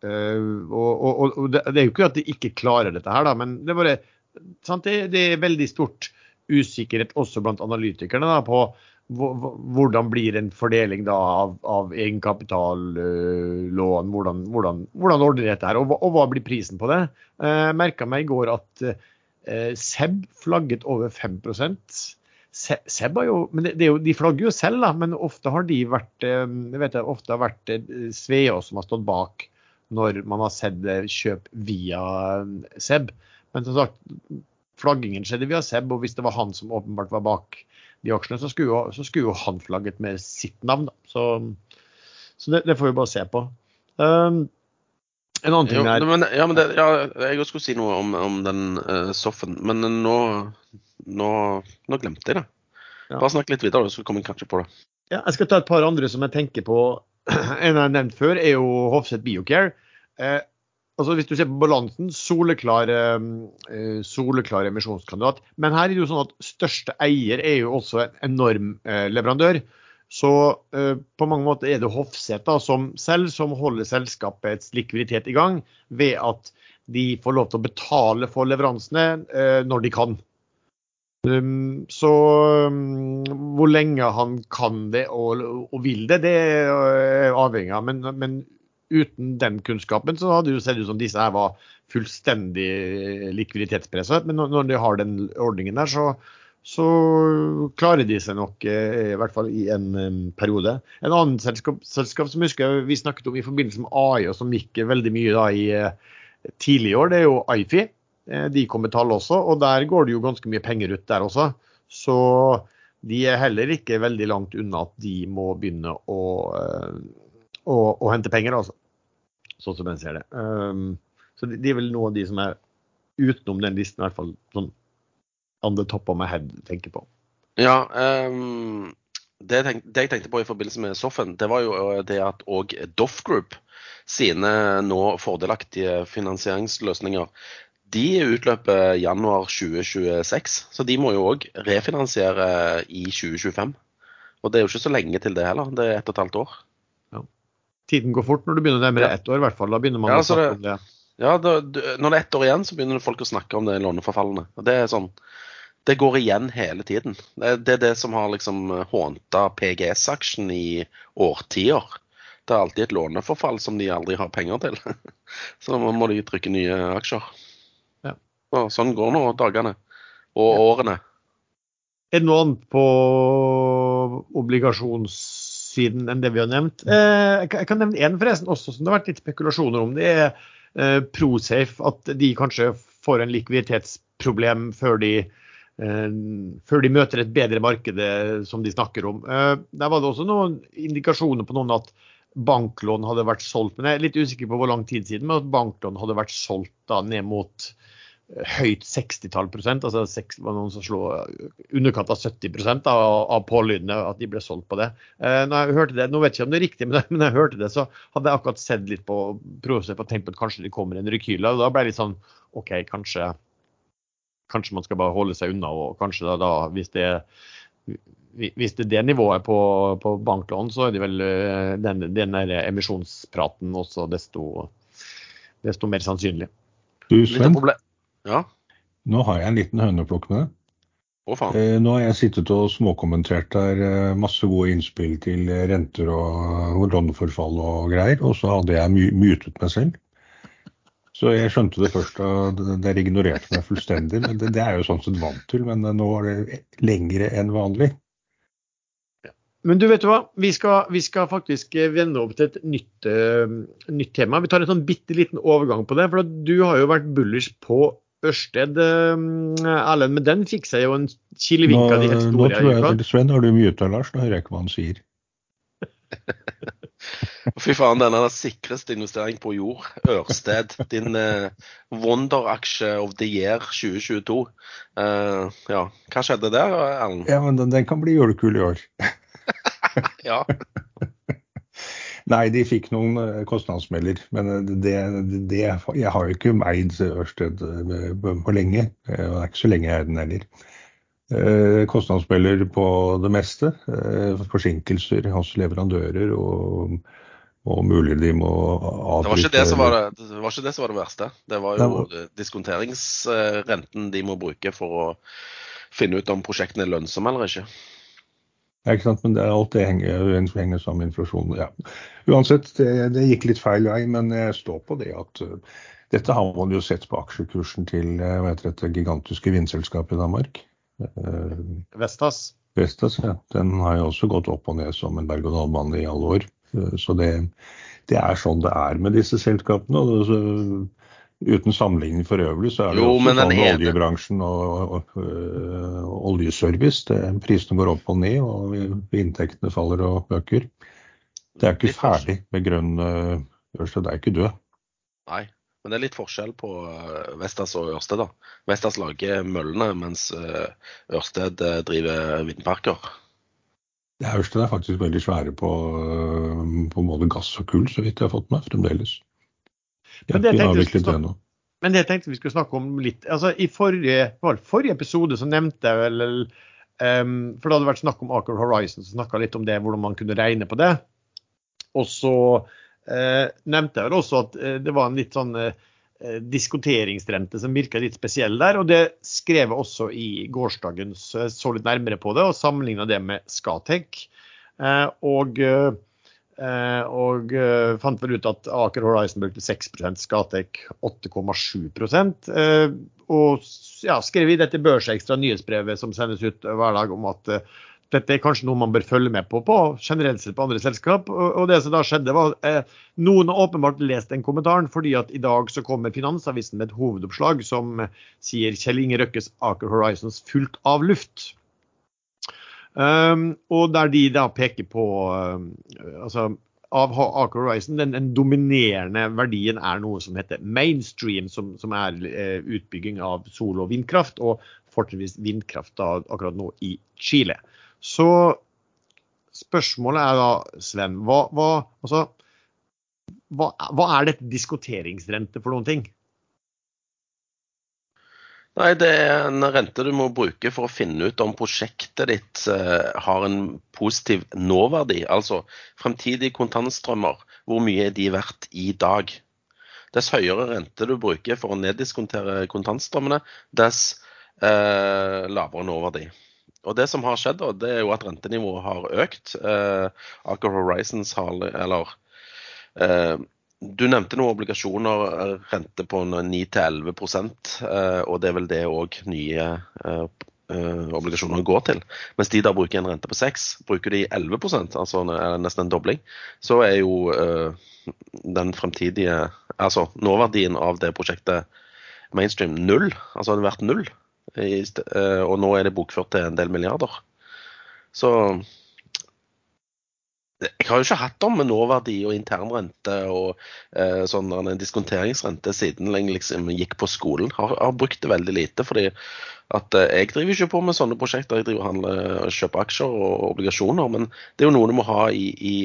Uh, og, og, og det, er jo ikke at de ikke klarer dette her, da, men det bare, det, det er veldig stort usikkerhet også blant analytikerne da, på hvordan blir en fordeling da av, av egenkapitallån? Hvordan, hvordan, hvordan ordner dette her, og, og, hva blir prisen på det? Jeg eh, merka meg i går at eh, Seb flagget over 5% Seb har jo, men det, det jo, De flagger jo selv, da, men ofte har de vært eh, jeg vet det, ofte har vært Svea som har stått bak når man har sett eh, kjøp via Seb. Men som sagt, flaggingen skjedde via Seb, og hvis det var han som åpenbart var bak de aksjene, så skulle, jo, så skulle jo han flagget med sitt navn. Så, så det, det, får vi bare se på. Um, en annen ting
her. men, ja, men det, ja, Jeg skulle si noe om, om den uh, soffen, men nå, nå, nå, glemte jeg det. Bare snakk litt videre, så kommer jeg kanskje på det.
Ja, jeg skal ta et par andre som jeg tenker på. En jeg har nevnt før, er jo Hofseth Biocare. Eh, altså Hvis du ser på balansen, soleklar, uh, soleklar emisjonskandidat. Men her er det jo sånn at største eier er jo også en enorm uh, leverandør. Så eh, på mange måter er det Hofseth som selv som holder selskapets likviditet i gang, ved at de får lov til å betale for leveransene når de kan. Um, så um, hvor lenge han kan det og, og vil det, det er avhengig av. Men, men uten den kunnskapen så hadde det sett ut som disse her var fullstendig likviditetspresset. Men når de har den ordningen der, så, så klarer de seg nok eh, i hvert fall i en periode. En annen selskap, selskap som husker vi snakket om i forbindelse med AI, og som gikk veldig mye da i eh, tidlig år, det er jo Ifi. Eh, de kom med tall også, og der går det jo ganske mye penger ut der også. Så de er heller ikke veldig langt unna at de må begynne å, å, å hente penger, altså sånn som jeg ser det. Um, så det, det, er vel noen av de som er utenom den listen, i hvert fall sånn on the top of my head tenker på.
Ja, um, det, tenk, det, jeg tenkte på i forbindelse med Soffen, det var jo øh, det at òg Doff Group sine nå fordelaktige finansieringsløsninger de utløper januar 2026. Så de må jo òg refinansiere i 2025. Og det er jo ikke så lenge til det heller. Det er ett og et halvt år
tiden går fort når du begynner å nærmere ett år, i hvert fall. Da begynner man ja, å snakke om det.
Ja, da, når det er ett år igjen, så begynner folk å snakke om det låneforfallene. Og det er sånn Det går igjen hele tiden. Det, det er det som har liksom hånta PGS-aksjen i årtier. Det er alltid et låneforfall som de aldri har penger til. Så da må de trykke nye aksjer. Ja. Og sånn går nå dagene. Og ja. årene.
Er det noe annet på obligasjons siden enn det vi har nevnt. Eh, jeg kan nevne én forresten også som det har vært litt spekulasjoner om. Det er eh, Prosafe. At de kanskje får en likviditetsproblem før de, eh, før de møter et bedre marked som de snakker om. Der var det også noen indikasjoner på noen at banklån hadde vært solgt. Men jeg er litt usikker på hvor lang tid siden, men at banklån hadde vært solgt da ned mot høyt 60-tall prosent, altså var noen som slo underkant av 70 av, av pålydene, at de ble solgt på det. Eh, når jeg hørte det, Nå vet jeg ikke om det er riktig, men når jeg hørte det, så hadde jeg akkurat sett litt på Prosef å tenkt på at kanskje det kommer en rekyl. Og da ble jeg litt sånn OK, kanskje, kanskje man skal bare holde seg unna. Og kanskje da, da hvis det hvis det er det nivået på, på banklån, så er det vel eh, den, den der emisjonspraten også desto, desto mer sannsynlig.
Du, Sven, ja. Nå har jeg en liten høne å plukke med.
Å, faen.
Eh, nå har jeg sittet og småkommentert der eh, masse gode innspill til renter og låneforfall og greier, og så hadde jeg my mytet meg selv. Så jeg skjønte det først da dere ignorerte meg fullstendig. men det, det, er jo sånn sett vant til, men nå er det lengre enn vanlig.
Men du vet du hva, vi skal, vi skal faktisk vende over til et nytt, uh, nytt, tema. Vi tar en sånn bitte liten overgang på det. For du har jo vært bullish på Ørsted, Erlend, men den fikk seg jo en kilevink av de helt store. Nå
tror jeg, Sven, har du muta Lars? Nå hører jeg ikke hva han sier.
Fy faen, den er den sikreste investering på jord. Ørsted. Din uh, Wonder-aksje of the year 2022. Uh, ja, hva skjedde der, Erlend?
Ja, men den, den kan bli julekul i år.
ja.
Nei, de fikk noen eh, kostnadsmelder. Men eh, det, det, jeg har jo ikke meid Ørsted på lenge. Og Det er ikke så lenge jeg er den heller. Kostnadsmelder på det meste. Forsinkelser hos leverandører og, og mulig de må
avbryte det var, det, var det, var ikke det som var det verste. Det var jo diskonteringsrenten de må bruke for å finne ut om prosjektene er lønnsomme eller ikke.
Ja, ikke sant? Men det, alt det henger, henger sammen med inflasjon. Ja. Uansett, det, det, gikk litt feil vei, men jeg står på det at uh, dette har man jo sett på aksjekursen til uh, heter dette gigantiske vindselskapet i Danmark.
Uh, Vestas.
Vestas, ja. Den har jo også gått opp og ned som en berg-og-dal-bane i alle år. Så det, det, er sånn det er med disse selskapene. og Uten sammenligning for øvrig, så er det jo, også sånn med oljebransjen og, og, og, og oljeservice. Det, prisene går opp og ned, og inntektene faller og øker. Det er ikke ferdig med grønn Ørsted, det er ikke død.
Nei, men det er litt forskjell på eh, Vestas og Ørsted. da. Vestas lager møllene, mens Ørsted driver vindparker.
Ørsted er faktisk veldig svære på, på både gass og kull, så vidt jeg har fått med fremdeles.
Men det, ennå. men det tenkte vi skulle snakke om litt. Altså, I forrige, forrige episode så nevnte jeg vel um, For det hadde vært snakk om Aker Horizon, så snakka litt om det, hvordan man kunne regne på det. Og så uh, nevnte jeg vel også at uh, det var en litt sånn uh, diskonteringsrente som virka litt spesiell der. Og det skrev jeg også i gårsdagens, så litt nærmere på det og sammenligna det med Skatek. og Eh, og eh, fant vel ut at Aker Horizon brukte 6% Skatek 8,7 eh, Og ja, skrev i dette Børsekstra nyhetsbrevet som sendes ut hver dag om at dette er kanskje noe man bør følge med på, på generelt sett på andre selskap. Og, det som da skjedde var eh, Noen har åpenbart lest den kommentaren, fordi at i dag så kommer Finansavisen med et hovedoppslag som sier Kjell Inge Røkkes Aker Horizons fullt av luft. Um, og der de da peker på uh, altså av Aker Horizon, den, den, dominerende verdien er noe som heter mainstream, som, som er uh, utbygging av sol- og vindkraft, og fortrinnsvis vindkraft da, akkurat nå i Chile. Så spørsmålet er da, Sven, hva, hva, altså, hva, hva er dette diskonteringsrente for noen ting?
Nei, det er en rente du må bruke for å finne ut om prosjektet ditt uh, har en positiv nåverdi. Altså fremtidige kontantstrømmer, hvor mye er de verdt i dag? Dess høyere rente du bruker for å neddiskontere kontantstrømmene, dess eh, lavere nåverdi. Og Det som har skjedd, da, det er jo at rentenivået har økt. Eh, Aker Horizons har, eller du nevnte noen obligasjoner, eh, rente på 9-11 eh, og det er vel det òg nye eh, obligasjoner går til. Mens de da bruker en rente på 6, bruker de 11% altså nesten en dobling, så er jo den fremtidige Altså nåverdien av det prosjektet mainstream null. Altså det vært null. Og nå er det bokført til en del milliarder. Så jeg har jo ikke hatt om nåverdi og internrente og eh, sånn en diskonteringsrente siden jeg liksom gikk på skolen. Har, har brukt det veldig lite. fordi at eh, Jeg driver ikke på med sånne prosjekter. Jeg driver handler, kjøper aksjer og obligasjoner. Men det er jo noe du må ha i, i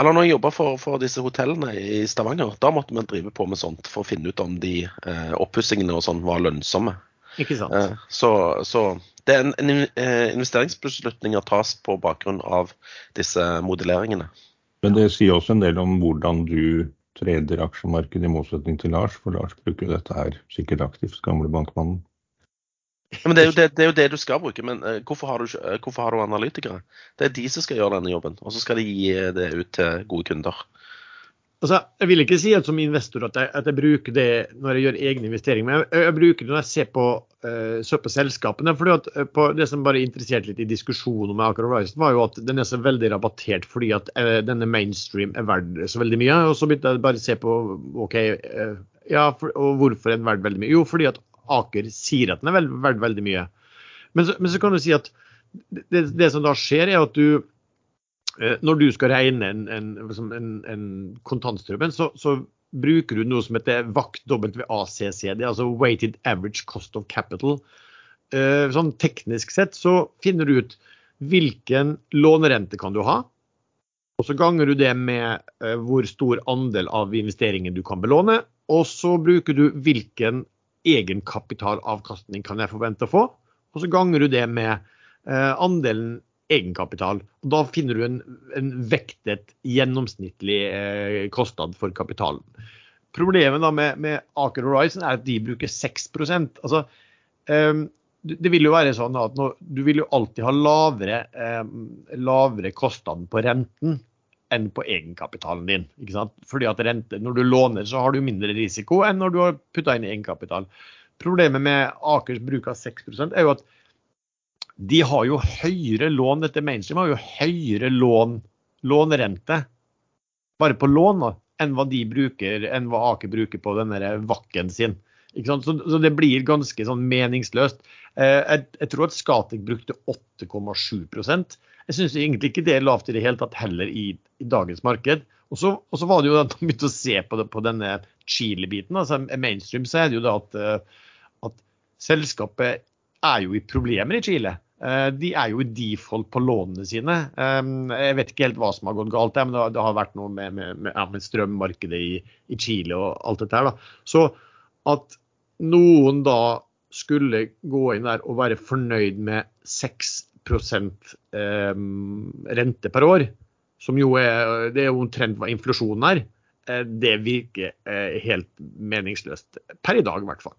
eller når jeg jobba for, for, disse hotellene i Stavanger, da måtte vi drive på med sånt for å finne ut om de eh, oppussingene og sånn var lønnsomme.
Ikke sant. Eh,
så, så det er en, en eh, investeringsbeslutninger tas på bakgrunn av disse modelleringene.
Men det sier også en del om hvordan du treder aksjemarkedet, i motsetning til Lars. For Lars bruker jo dette her sikkert aktivt, gamle bankmannen.
Ja, men det er, det, det er, jo det, du skal bruke. Men uh, hvorfor, har du, uh, hvorfor, har du, analytikere? Det er de som skal gjøre denne jobben. Og så skal de gi det ut til gode kunder.
Altså, jeg vil ikke si at som investor at jeg, at jeg bruker det når jeg gjør egne investeringer, men jeg, jeg bruker det når jeg ser på, uh, selskapene. fordi på Det som bare interesserte litt i diskusjonen med Aker Horizon, var jo at den er så veldig rabattert fordi at uh, denne mainstream er verdt så veldig mye. Og så begynte jeg bare å se på OK, ja, for, og hvorfor er den verdt veldig mye? Jo, fordi at Aker sier at den er verdt veldig mye. Men så, men så, kan du si at det, det som da skjer, er at du Eh, når du skal regne en, en, en, en kontantstrøm, så, så, bruker du noe som heter WACC, er altså Weighted Average Cost of Capital. Eh, sånn teknisk sett så finner du ut hvilken lånerente kan du ha, Og så ganger du det med eh, hvor stor andel av investeringen du kan belåne. Og så bruker du hvilken egenkapitalavkastning kan jeg forvente å få. Og så ganger du det med eh, andelen egenkapital. Og da finner du en, en vektet gjennomsnittlig eh, kostnad for kapitalen. Problemet da med, med Aker Horizon er at de bruker 6 altså, um, det vil jo være sånn at nå, Du vil jo alltid ha lavere, um, lavere kostnad på renten enn på egenkapitalen din. ikke sant? Fordi at rente, Når du låner, så har du mindre risiko enn når du har putta inn egenkapital. Problemet med Akers bruk av 6% er jo at de har jo høyere lån. Dette mainstream har jo høyere lån, lånrente bare på lån da, enn hva de bruker, enn hva Aker bruker på denne vakken sin. Så, så, det blir ganske sånn meningsløst. Eh, jeg, jeg, tror at Skatek brukte 8,7% Jeg syns egentlig ikke det er lavt i det hele tatt heller i, i dagens marked. Og så, var det jo at de begynte å se på, det, på denne Chile-biten. altså Mainstream så er det jo da at, eh, at selskapet er jo i problemer i Chile. Eh, de er jo i default på lånene sine. Eh, jeg vet ikke helt hva som har gått galt, men det har vært noe med, med, med, strømmarkedet i, i, Chile og alt dette her. Da. Så at noen da skulle gå inn der og være fornøyd med 6 eh, rente per år, som jo er, det er omtrent hva inflasjonen er, det virker helt meningsløst. Per i dag, i hvert fall.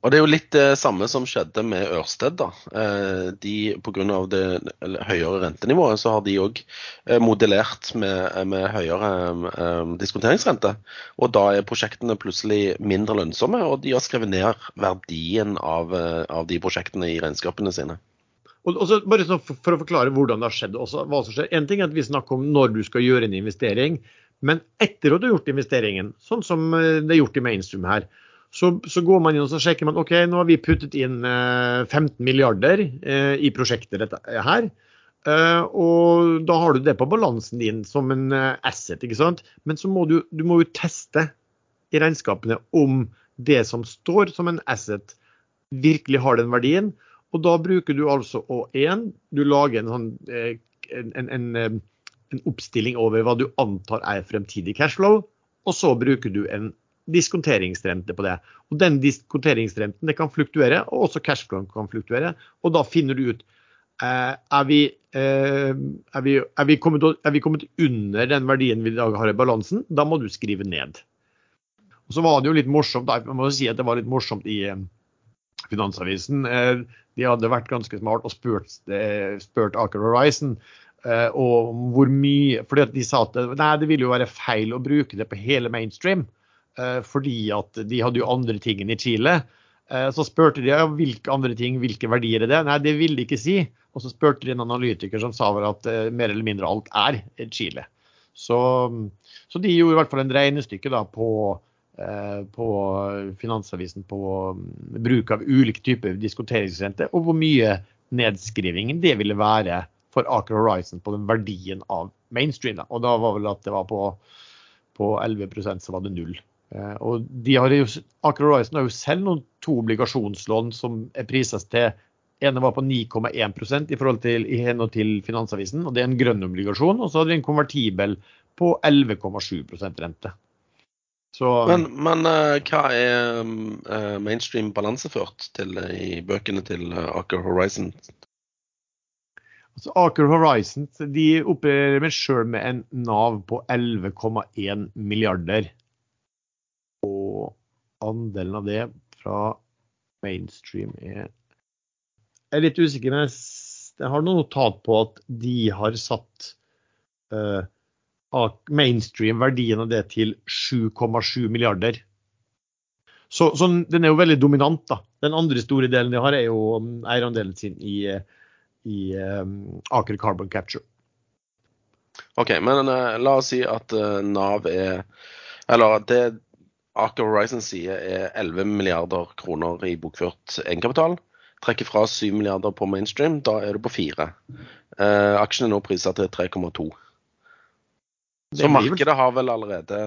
Og Det er jo litt det samme som skjedde med Ørsted. da. Eh, de, Pga. det høyere rentenivået så har de òg eh, modellert med, med høyere eh, diskonteringsrente. Og Da er prosjektene plutselig mindre lønnsomme, og de har skrevet ned verdien av, av de prosjektene i regnskapene sine.
Og, så bare for, for, å forklare hvordan det har skjedd, også, hva som skjer. En ting er at vi snakker om når du skal gjøre en investering, men etter at du har gjort investeringen, sånn som det er gjort i mainstream her, så, så, går man inn og sjekker man ok, nå har vi puttet inn eh, 15 milliarder eh, i prosjektet dette her. Eh, og da har du det på balansen din som en eh, asset. ikke sant? Men så må du, du må jo teste i regnskapene om det som står som en asset, virkelig har den verdien. Og da bruker du altså å én, du lager en, sånn, eh, en, en, eh, en oppstilling over hva du antar er fremtidig cashflow, og så bruker du en diskonteringsrente på det. Og Den diskonteringsrenten det kan fluktuere, og også cashflow kan fluktuere. Og da finner du ut eh, er, vi, eh, er, vi, er, vi kommet, er, vi, kommet, under den verdien vi i dag har i balansen. Da må du skrive ned. Og Så var det jo litt morsomt, jeg må si at det var litt morsomt i eh, Finansavisen. De hadde vært ganske smart og spurt, spurt Aker Horizon og hvor mye fordi De sa at nei, det ville jo være feil å bruke det på hele mainstream. Eh, fordi at de hadde jo andre ting enn i Chile. Eh, så spurte de hvilke andre ting, hvilke verdier er det? Nei, det ville de ikke si. Og så spurte de en analytiker som sa at eh, mer eller mindre alt er Chile. Så, så de gjorde i hvert fall en regnestykke da på, på Finansavisen på mm, bruk av ulike typer diskonteringsrente, og hvor mye nedskrivingen det ville være for Aker Horizon på den verdien av mainstream. Da. Og da var vel at det var på, på 11% så var det null. Eh, og de har jo, Aker Horizon har jo selv noen to obligasjonslån som er prises til ene var på 9,1% i forhold til i henhold til Finansavisen, og det er en grønn obligasjon. Og så hadde de en konvertibel på 11,7 rente.
Så, men, men uh, hva er uh, mainstream balanseført til i bøkene til Aker Horizon?
Altså, Aker Horizon de opererer sjøl med en Nav på 11,1 milliarder andelen av det fra mainstream er Jeg er litt usikker, men jeg har noe notat på at de har satt uh, mainstream verdien av det til 7,7 milliarder. Så, så, den er jo veldig dominant, da. Den andre store delen de har, er jo um, eierandelen sin i, i um, Aker Carbon Capture.
OK, men uh, la oss si at uh, Nav er Eller det Aker Horizon sier er 11 milliarder kroner i bokført egenkapital. Trekker fra 7 milliarder på mainstream, da er du på 4. Eh, aksjen er nå priset til 3,2. Så markedet har vel allerede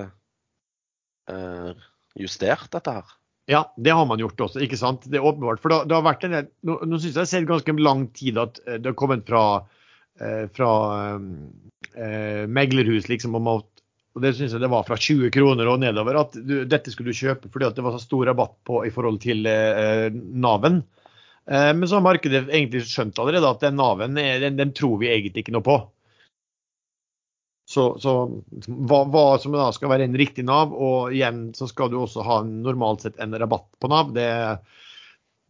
eh, justert dette her?
Ja, det har man gjort også, ikke sant. Det er åpenbart. For det, det har vært en, nå, nå syns jeg det har sett ganske lang tid at eh, det har kommet fra eh, fra eh, meglerhus liksom om at og det synes jeg det var fra 20 kroner og nedover, at du, dette skulle du kjøpe fordi det var så stor rabatt på i forhold til eh, Naven. Eh, men så har markedet egentlig skjønt allerede at den Naven den, den, tror vi egentlig ikke noe på. Så, så hva, hva, som da skal være en riktig Nav, og igjen så skal du også ha normalt sett en rabatt på Nav, det,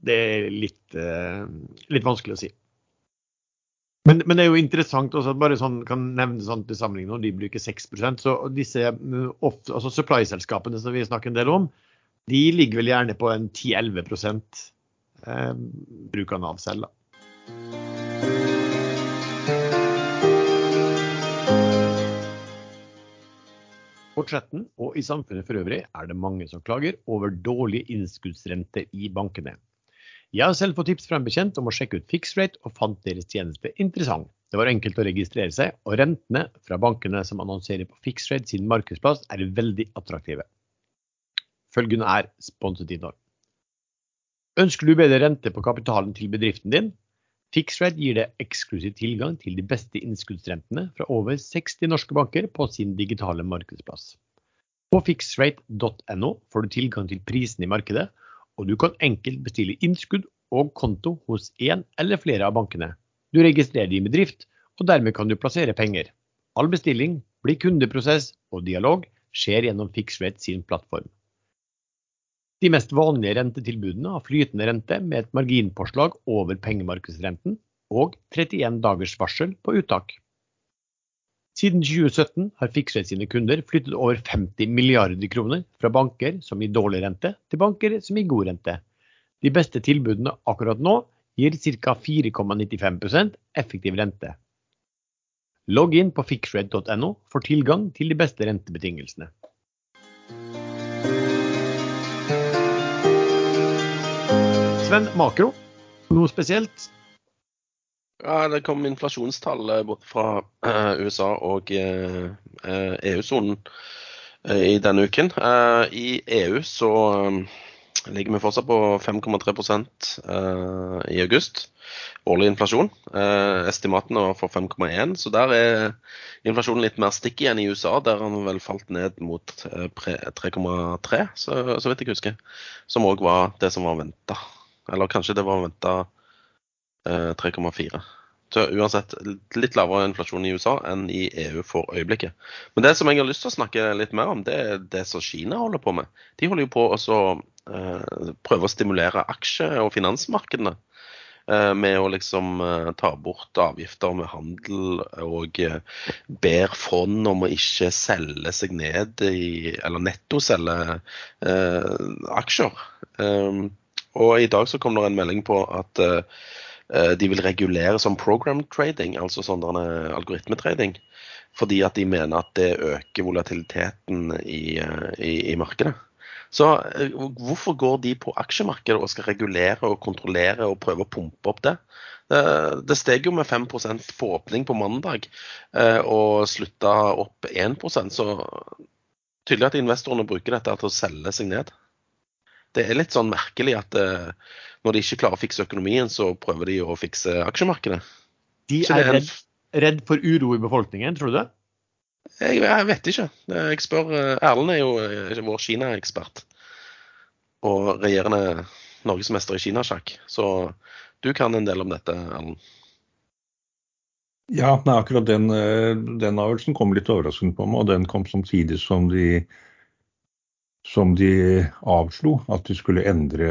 det er litt, eh, litt vanskelig å si. Men, men, det er jo interessant også at bare sånn kan nevne sånn til sammenligning når de bruker 6% så disse mm, altså supply-selskapene som vi snakker en del om, de ligger vel gjerne på en 10-11 eh, bruk av Nav selv. da. Fortsetten og i samfunnet for øvrig er det mange som klager over dårlige innskuddsrenter i bankene. Jeg har selv fått tips fra en bekjent om å sjekke ut fixrate, og fant deres tjeneste interessant. Det var enkelt å registrere seg, og rentene fra bankene som annonserer på fixrate sin markedsplass, er veldig attraktive. Følgende er sponset innhold. Ønsker du bedre rente på kapitalen til bedriften din? Fixrate gir deg eksklusiv tilgang til de beste innskuddsrentene fra over 60 norske banker på sin digitale markedsplass. På fixrate.no får du tilgang til prisene i markedet, og du kan enkelt bestille innskudd og konto hos én eller flere av bankene. Du registrerer din bedrift, og dermed kan du plassere penger. All bestilling blir kundeprosess og dialog skjer gjennom Fixrate sin plattform. De mest vanlige rentetilbudene har flytende rente med et marginpåslag over pengemarkedsrenten og 31 dagers varsel på uttak. Siden 2017 har Fixrate sine kunder flyttet over 50 milliarder kroner fra banker som gir dårlig rente, til banker som gir god rente. De beste tilbudene akkurat nå gir ca. 4,95% effektiv rente. Logg inn på fixrate.no for tilgang til de beste rentebetingelsene. Sven, makro, noe spesielt?
Ja, Det kom inflasjonstall eh, både fra uh, USA og uh, eh, EU-sonen i denne uken. I EU så ligger vi fortsatt på 5,3% i august. Årlig inflasjon. estimatene var for 5,1, så der er inflasjonen litt mer stikk igjen i USA. Der har den vel falt ned mot 3,3, så, så vidt jeg husker. Som òg var det som var venta. Eller kanskje det var venta 3,4. Eh, Så uansett litt lavere inflasjon i USA enn i EU for øyeblikket. Men det som jeg har lyst til å snakke litt mer om, det er det som Kina holder på med. De holder jo på å uh, prøve å stimulere aksje- og finansmarkedene. Uh, med å liksom ta bort avgifter med handel og ber fond om å ikke selge seg ned i Eller netto selge aksjer. og i dag så kom det en melding på at Eh, de vil regulere som program trading, altså sånn algoritmetrading. Fordi at de mener at det øker volatiliteten i, eh, i, i markedet. Så eh, hvorfor går de på aksjemarkedet og skal regulere og kontrollere og prøve å pumpe opp det? Det steg jo med 5 på åpning på mandag og slutta opp 1% så tydelig at investorene bruker dette til å selge seg ned. Det er litt sånn merkelig at når de ikke klarer å fikse økonomien, så prøver de å fikse aksjemarkedet.
De er, redd, redd, for uro i befolkningen, tror du det?
Jeg, jeg vet ikke. Jeg spør eh, Erlend er jo eh, vår Kina-ekspert. Og regjerende norgesmester i kinasjakk. Så du kan en del om dette, Erlend.
Ja, nei, akkurat den, eh, den avgjørelsen kom litt overraskende på meg. Og den kom samtidig som de som de avslo at de skulle endre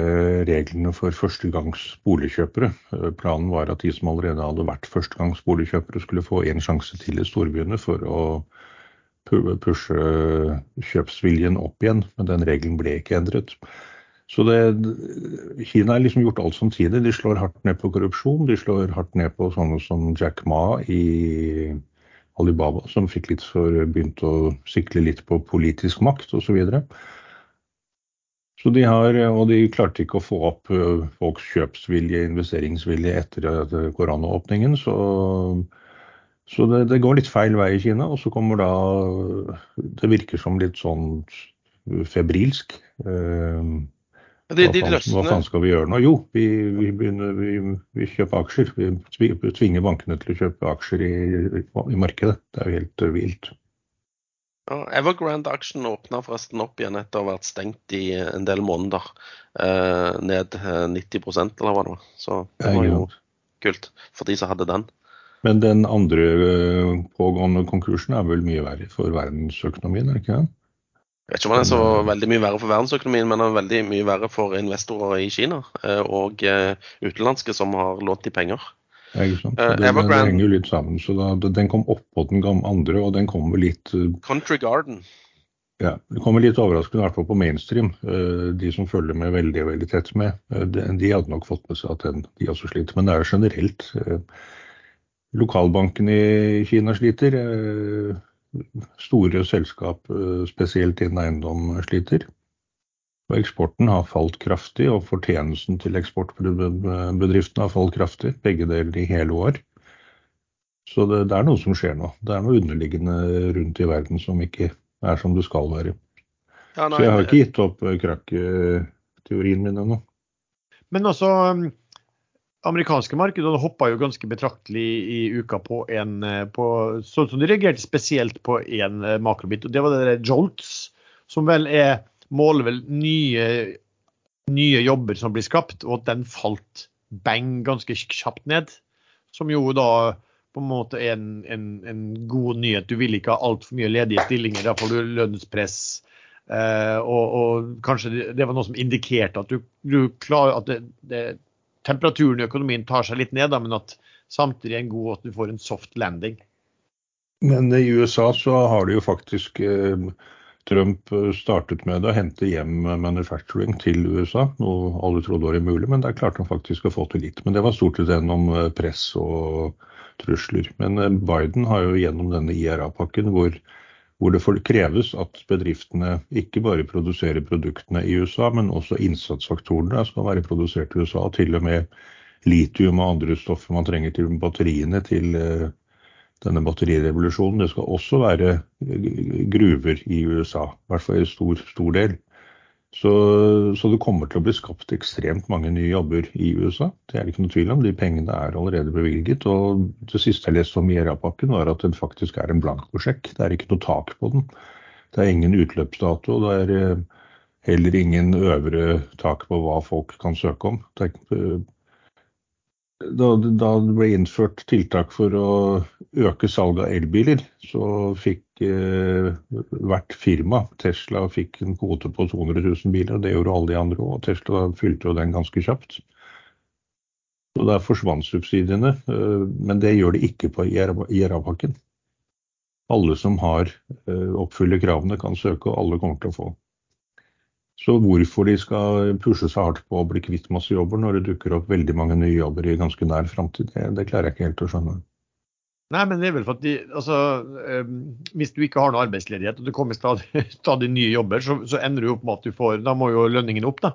reglene for førstegangs boligkjøpere. Eh, planen var at de som allerede hadde vært førstegangs boligkjøpere, skulle få en sjanse til i storbyene for å pushe kjøpsviljen opp igjen, men den regelen ble ikke endret. Så det, Kina har liksom gjort alt samtidig. De slår hardt ned på korrupsjon. De slår hardt ned på sånne som Jack Ma i Alibaba, som fikk litt for begynt å sikle litt på politisk makt osv. Så de har, og de klarte ikke å få opp folks kjøpsvilje, investeringsvilje etter koronaåpningen. Så, så det, det, går litt feil vei i Kina. Og så kommer da Det virker som litt sånn febrilsk. Eh,
De,
hva,
de
faen, hva faen skal vi gjøre nå? Jo, vi, vi, begynner, vi, vi kjøper aksjer. Vi tvinger bankene til å kjøpe aksjer i, i markedet. Det er jo helt vilt.
Ja, Evergrande Action åpna forresten opp igjen etter å ha vært stengt i en del måneder. Eh, ned eh, 90% eller hva det var. Så det var jo kult for de som hadde den.
Men den andre øh, pågående konkursen er vel mye verre for verdensøkonomien, er det ikke det?
Jeg vet ikke om den er så
eh,
veldig mye verre for verdensøkonomien, men den er veldig mye verre for investorer i Kina eh, og eh, utenlandske som har lånt de penger.
Ja, ikke sant? Uh, det, det henger jo litt sammen. Så da, den kom oppå den andre, og den kommer litt øh,
Country Garden.
Ja, det kommer litt overraskende, i hvert fall på mainstream. Uh, De som følger med veldig veldig tett med, eh, de de hadde nok fått med seg at den, de også sliter. Men det er jo generelt. eh, Lokalbanken i Kina sliter. eh, Store selskap, eh, spesielt innen eiendom, sliter. Og eksporten har falt kraftig, og fortjenesten til eksportbedriftene har falt kraftig. Begge deler i hele år. Så det, det er noe som skjer nå. Det er noe underliggende rundt i verden som ikke er som det skal være.
Ja,
Så jeg har ikke gitt opp eh, krakk-teorien min ennå.
Men altså, amerikanske markedene hoppa jo ganske betraktelig i uka på en eh, på, Sånn som de reagerte spesielt på en eh, makrobit, og det var det der Jolts, som vel er måler vel nye, nye jobber som blir skapt, og at den falt bang ganske kjapt ned. Som jo da på en måte er en, en, en god nyhet. Du vil ikke ha altfor mye ledige stillinger, da får du lønnspress. Eh, og, og kanskje det, var noe som indikerte at du, du klarer at det, det, temperaturen i økonomien tar seg litt ned, da, men at samtidig er en god at du får en soft landing.
Men i USA så har du jo faktisk eh, Trump eh, startet med å hente hjem manufacturing til USA, noe alle trodde var umulig, men der klarte han faktisk å få til litt. Men det var stort sett gjennom eh, press og trusler. Men eh, Biden har jo gjennom denne IRA-pakken hvor, hvor det kreves at bedriftene ikke bare produserer produktene i USA, men også innsatsfaktorene skal være produsert i USA. Til og med litium og andre stoffer man trenger til batteriene til eh, denne batterirevolusjonen. Det skal også være eh, gruver i USA, i hvert fall i stor, stor del. Så, så det kommer til å bli skapt ekstremt mange nye jobber i USA. Det er det ikke noe tvil om. De pengene er allerede bevilget. Og det siste jeg leste om IRA-pakken, var at den faktisk er en blankosjekk. Det er ikke noe tak på den. Det er ingen utløpsdato. Det er eh, heller ingen øvre tak på hva folk kan søke om. Da, da det ble innført tiltak for å øke salget av elbiler, så fikk eh, hvert firma, Tesla, fikk en kvote på 200 000 biler. Det gjorde alle de andre òg, Tesla fylte jo den ganske kjapt. Så der forsvant subsidiene, eh, men det gjør det ikke på IRA-pakken. Alle som har eh, oppfyller kravene, kan søke, og alle kommer til å få. Så hvorfor de skal pushe seg hardt på å bli kvitt masse jobber når det dukker opp veldig mange nye jobber i ganske nær framtid, det, det klarer jeg ikke helt å skjønne.
Nei, men det er vel for at de, altså, um, Hvis du ikke har noe arbeidsledighet og det kommer stadig, stadig nye jobber, så, så ender du opp med at du får Da må jo lønningen opp, da.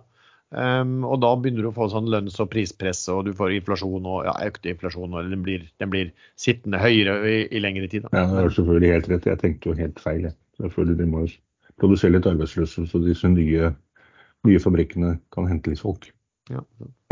Um, og da begynner du å få sånn lønns- og prispress, og du får inflasjon og ja, økte inflasjon, og den blir, den blir sittende høyere i, i lengre tid. Da.
Ja, det er selvfølgelig helt rett. Jeg tenkte jo helt feil. Selvfølgelig, De må jo produsere litt arbeidsløse, så disse nye, nye fabrikkene kan hente litt folk.
Ja.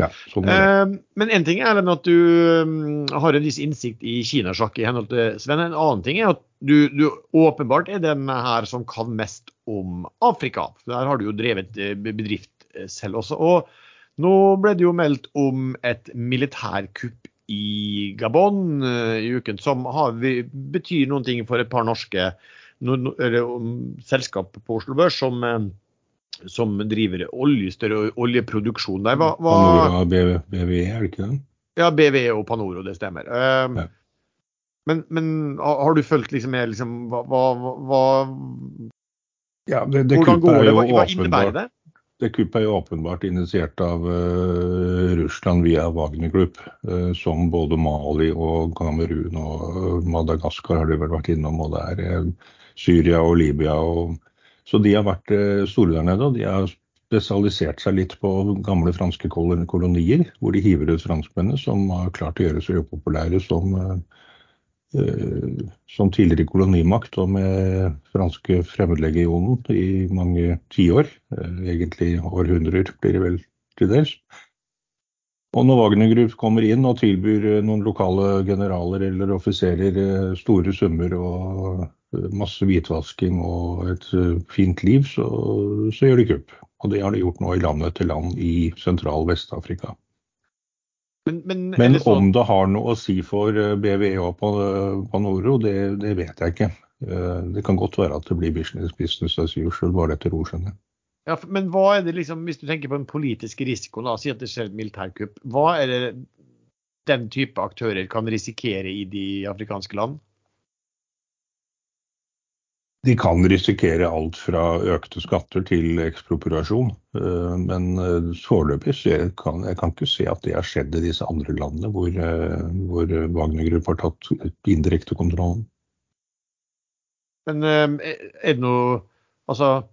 Ja, sånn.
Um, men en ting er at du um, har en viss innsikt i kinasjakk i henhold til Sven. En annen ting er at du, du åpenbart er den her som kan mest om Afrika. Der har du jo drevet eh, bedrift eh, selv også. Og nå ble det jo meldt om et militærkupp i Gabon eh, i uken, som har, betyr noen ting for et par norske no, no, eller, um, selskap på Oslo Børs som, eh, som driver olje, større oljeproduksjon der. Hva, hva,
Panora BVE, er det ikke det?
ja, BVE og Panoro, det stemmer. Uh,
Ja.
Men, men har du fulgt liksom med liksom, hva, hva,
Ja, det, det
Hvordan går det? Hva, hva innebærer det?
Det kuppet er jo åpenbart initiert av uh, Russland via Wagner Group, uh, som både Mali og Kamerun og Madagaskar har de vel vært innom, og det er eh, Syria og Libya. Og, så de har vært uh, store der nede, og de har spesialisert seg litt på gamle franske kolonier, hvor de hiver ut franskmennene, som har klart å gjøre seg upopulære som eh, som tidligere kolonimakt og med franske fremmedlegionen i mange tiår, egentlig århundrer blir det vel til dels. Og når Wagner Group kommer inn og tilbyr eh, noen lokale generaler eller offiserer eh, store summer og eh, masse hvitvasking og et fint liv, så, så gjør de kupp. Og det har de gjort nå i land etter land i sentral-Vest-Afrika. Men, men, men sånn... om det har noe å si for BVEA på, på Noro, det, det vet jeg ikke. Det kan godt være at det blir business, business as usual, bare etter ordskjønnet.
Ja, men hva er det liksom, hvis du tenker på den politiske risikoen, si at det skjer et militærkupp. Hva er det den type aktører kan risikere i de afrikanske land?
De kan risikere alt fra økte skatter til ekspropriasjon. Eh, men eh, foreløpig kan jeg kan ikke se at det har skjedd i disse andre landene hvor, eh, hvor Wagner-gruppa har tatt indirekte kontrollen.
Men er det noe Altså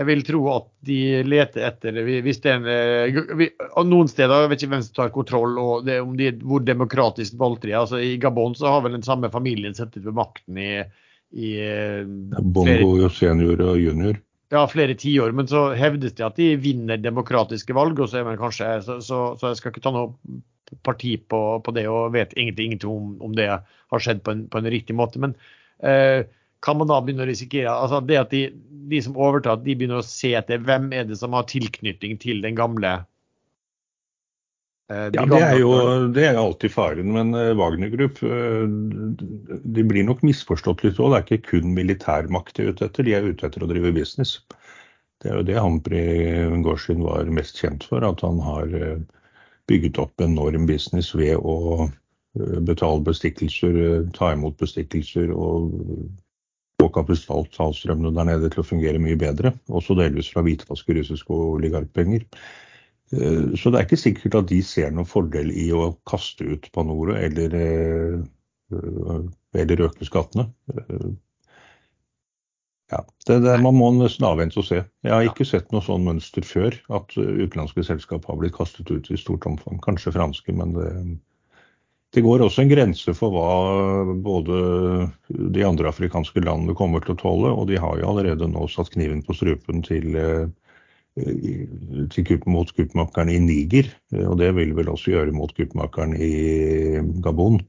jeg vil tro at de leter etter hvis det er en, Noen steder jeg vet ikke hvem som tar kontroll, og det, om de, hvor demokratisk valgte de altså I Gabon så har vel den samme familien sittet ved makten i, i
eh, Bongo senior og junior.
Ja, flere tiår. Men så hevdes det at de vinner demokratiske valg, og så, man kanskje, så, så, så jeg skal ikke ta noe parti på, på det og vet egentlig ingenting om, om det har skjedd på en, på en riktig måte. men eh, kan man da begynne å risikere altså det at de, de som overtar, de begynner å se etter hvem er det som har tilknytning til den gamle
de ja, det er jo det er alltid faren. Men uh, Wagner Group uh, de blir nok misforstått litt òg. Det er ikke kun militærmakt de er ute etter, de er ute etter å drive business. Det er jo det Hampri Gorsin var mest kjent for, at han har bygget opp enorm business ved å betale bestikkelser, ta imot bestikkelser og få kapitalstrømmene der nede til å fungere mye bedre. Også delvis fra hvitvaske russiske oligarkpenger. Eh, så det er ikke sikkert at de ser noen fordel i å kaste ut Panoro eller, eh, eller øke skattene. Eh, ja, det, det, Man må nesten avvente og se. Jeg har ikke sett noe sånn mønster før, at utenlandske selskap har blitt kastet ut i stort omfang. Kanskje franske, men det, det går også en grense for hva både de andre afrikanske landene kommer til å tåle, og de har jo allerede nå satt kniven på strupen til, eh, til kupp, mot kuppmakeren i Niger. Og det vil vel også gjøre mot kuppmakeren i Gabon.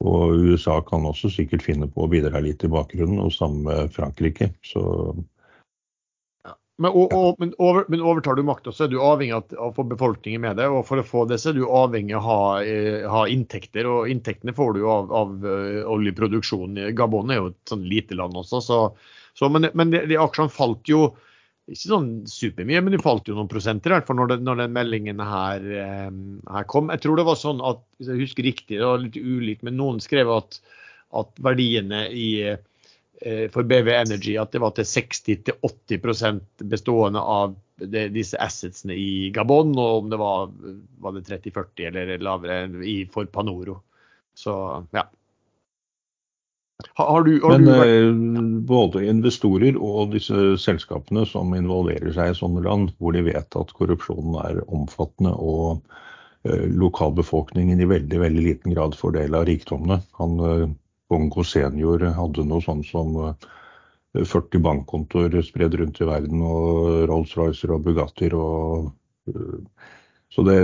Og USA kan også sikkert finne på å bidra litt i bakgrunnen, og sammen med Frankrike. Så
men, og, og, men, over, men, overtar du makta, så er du avhengig av å få befolkningen med deg. Og for å få det, så er du avhengig av å ha, eh, ha inntekter. Og inntektene får du av, av oljeproduksjonen. Gabon er jo et sånn lite land også, så, så men, men de, de, aksjene falt jo ikke sånn supermye, men de falt jo noen prosenter i hvert fall når, det, når den meldingen her, um, her, kom. Jeg tror det var sånn at, hvis jeg husker riktig, det var litt ulikt, men noen skrev at, at verdiene i Eh, for BV Energy at det var til 60-80% bestående av det, disse assetsene i Gabon, og om det var, var 30-40 eller lavere i, for Panoro. Så ja.
Har du, har Men du vært... Eh, både investorer og disse selskapene som involverer seg i sånne land, hvor de vet at korrupsjonen er omfattende og eh, lokalbefolkningen i veldig veldig liten grad får del av rikdommene. Han Bongo senior hadde noe sånn som 40 eh, bankkontoer spredd rundt i verden, og Rolls-Roycer og Bugattier og eh, Så det,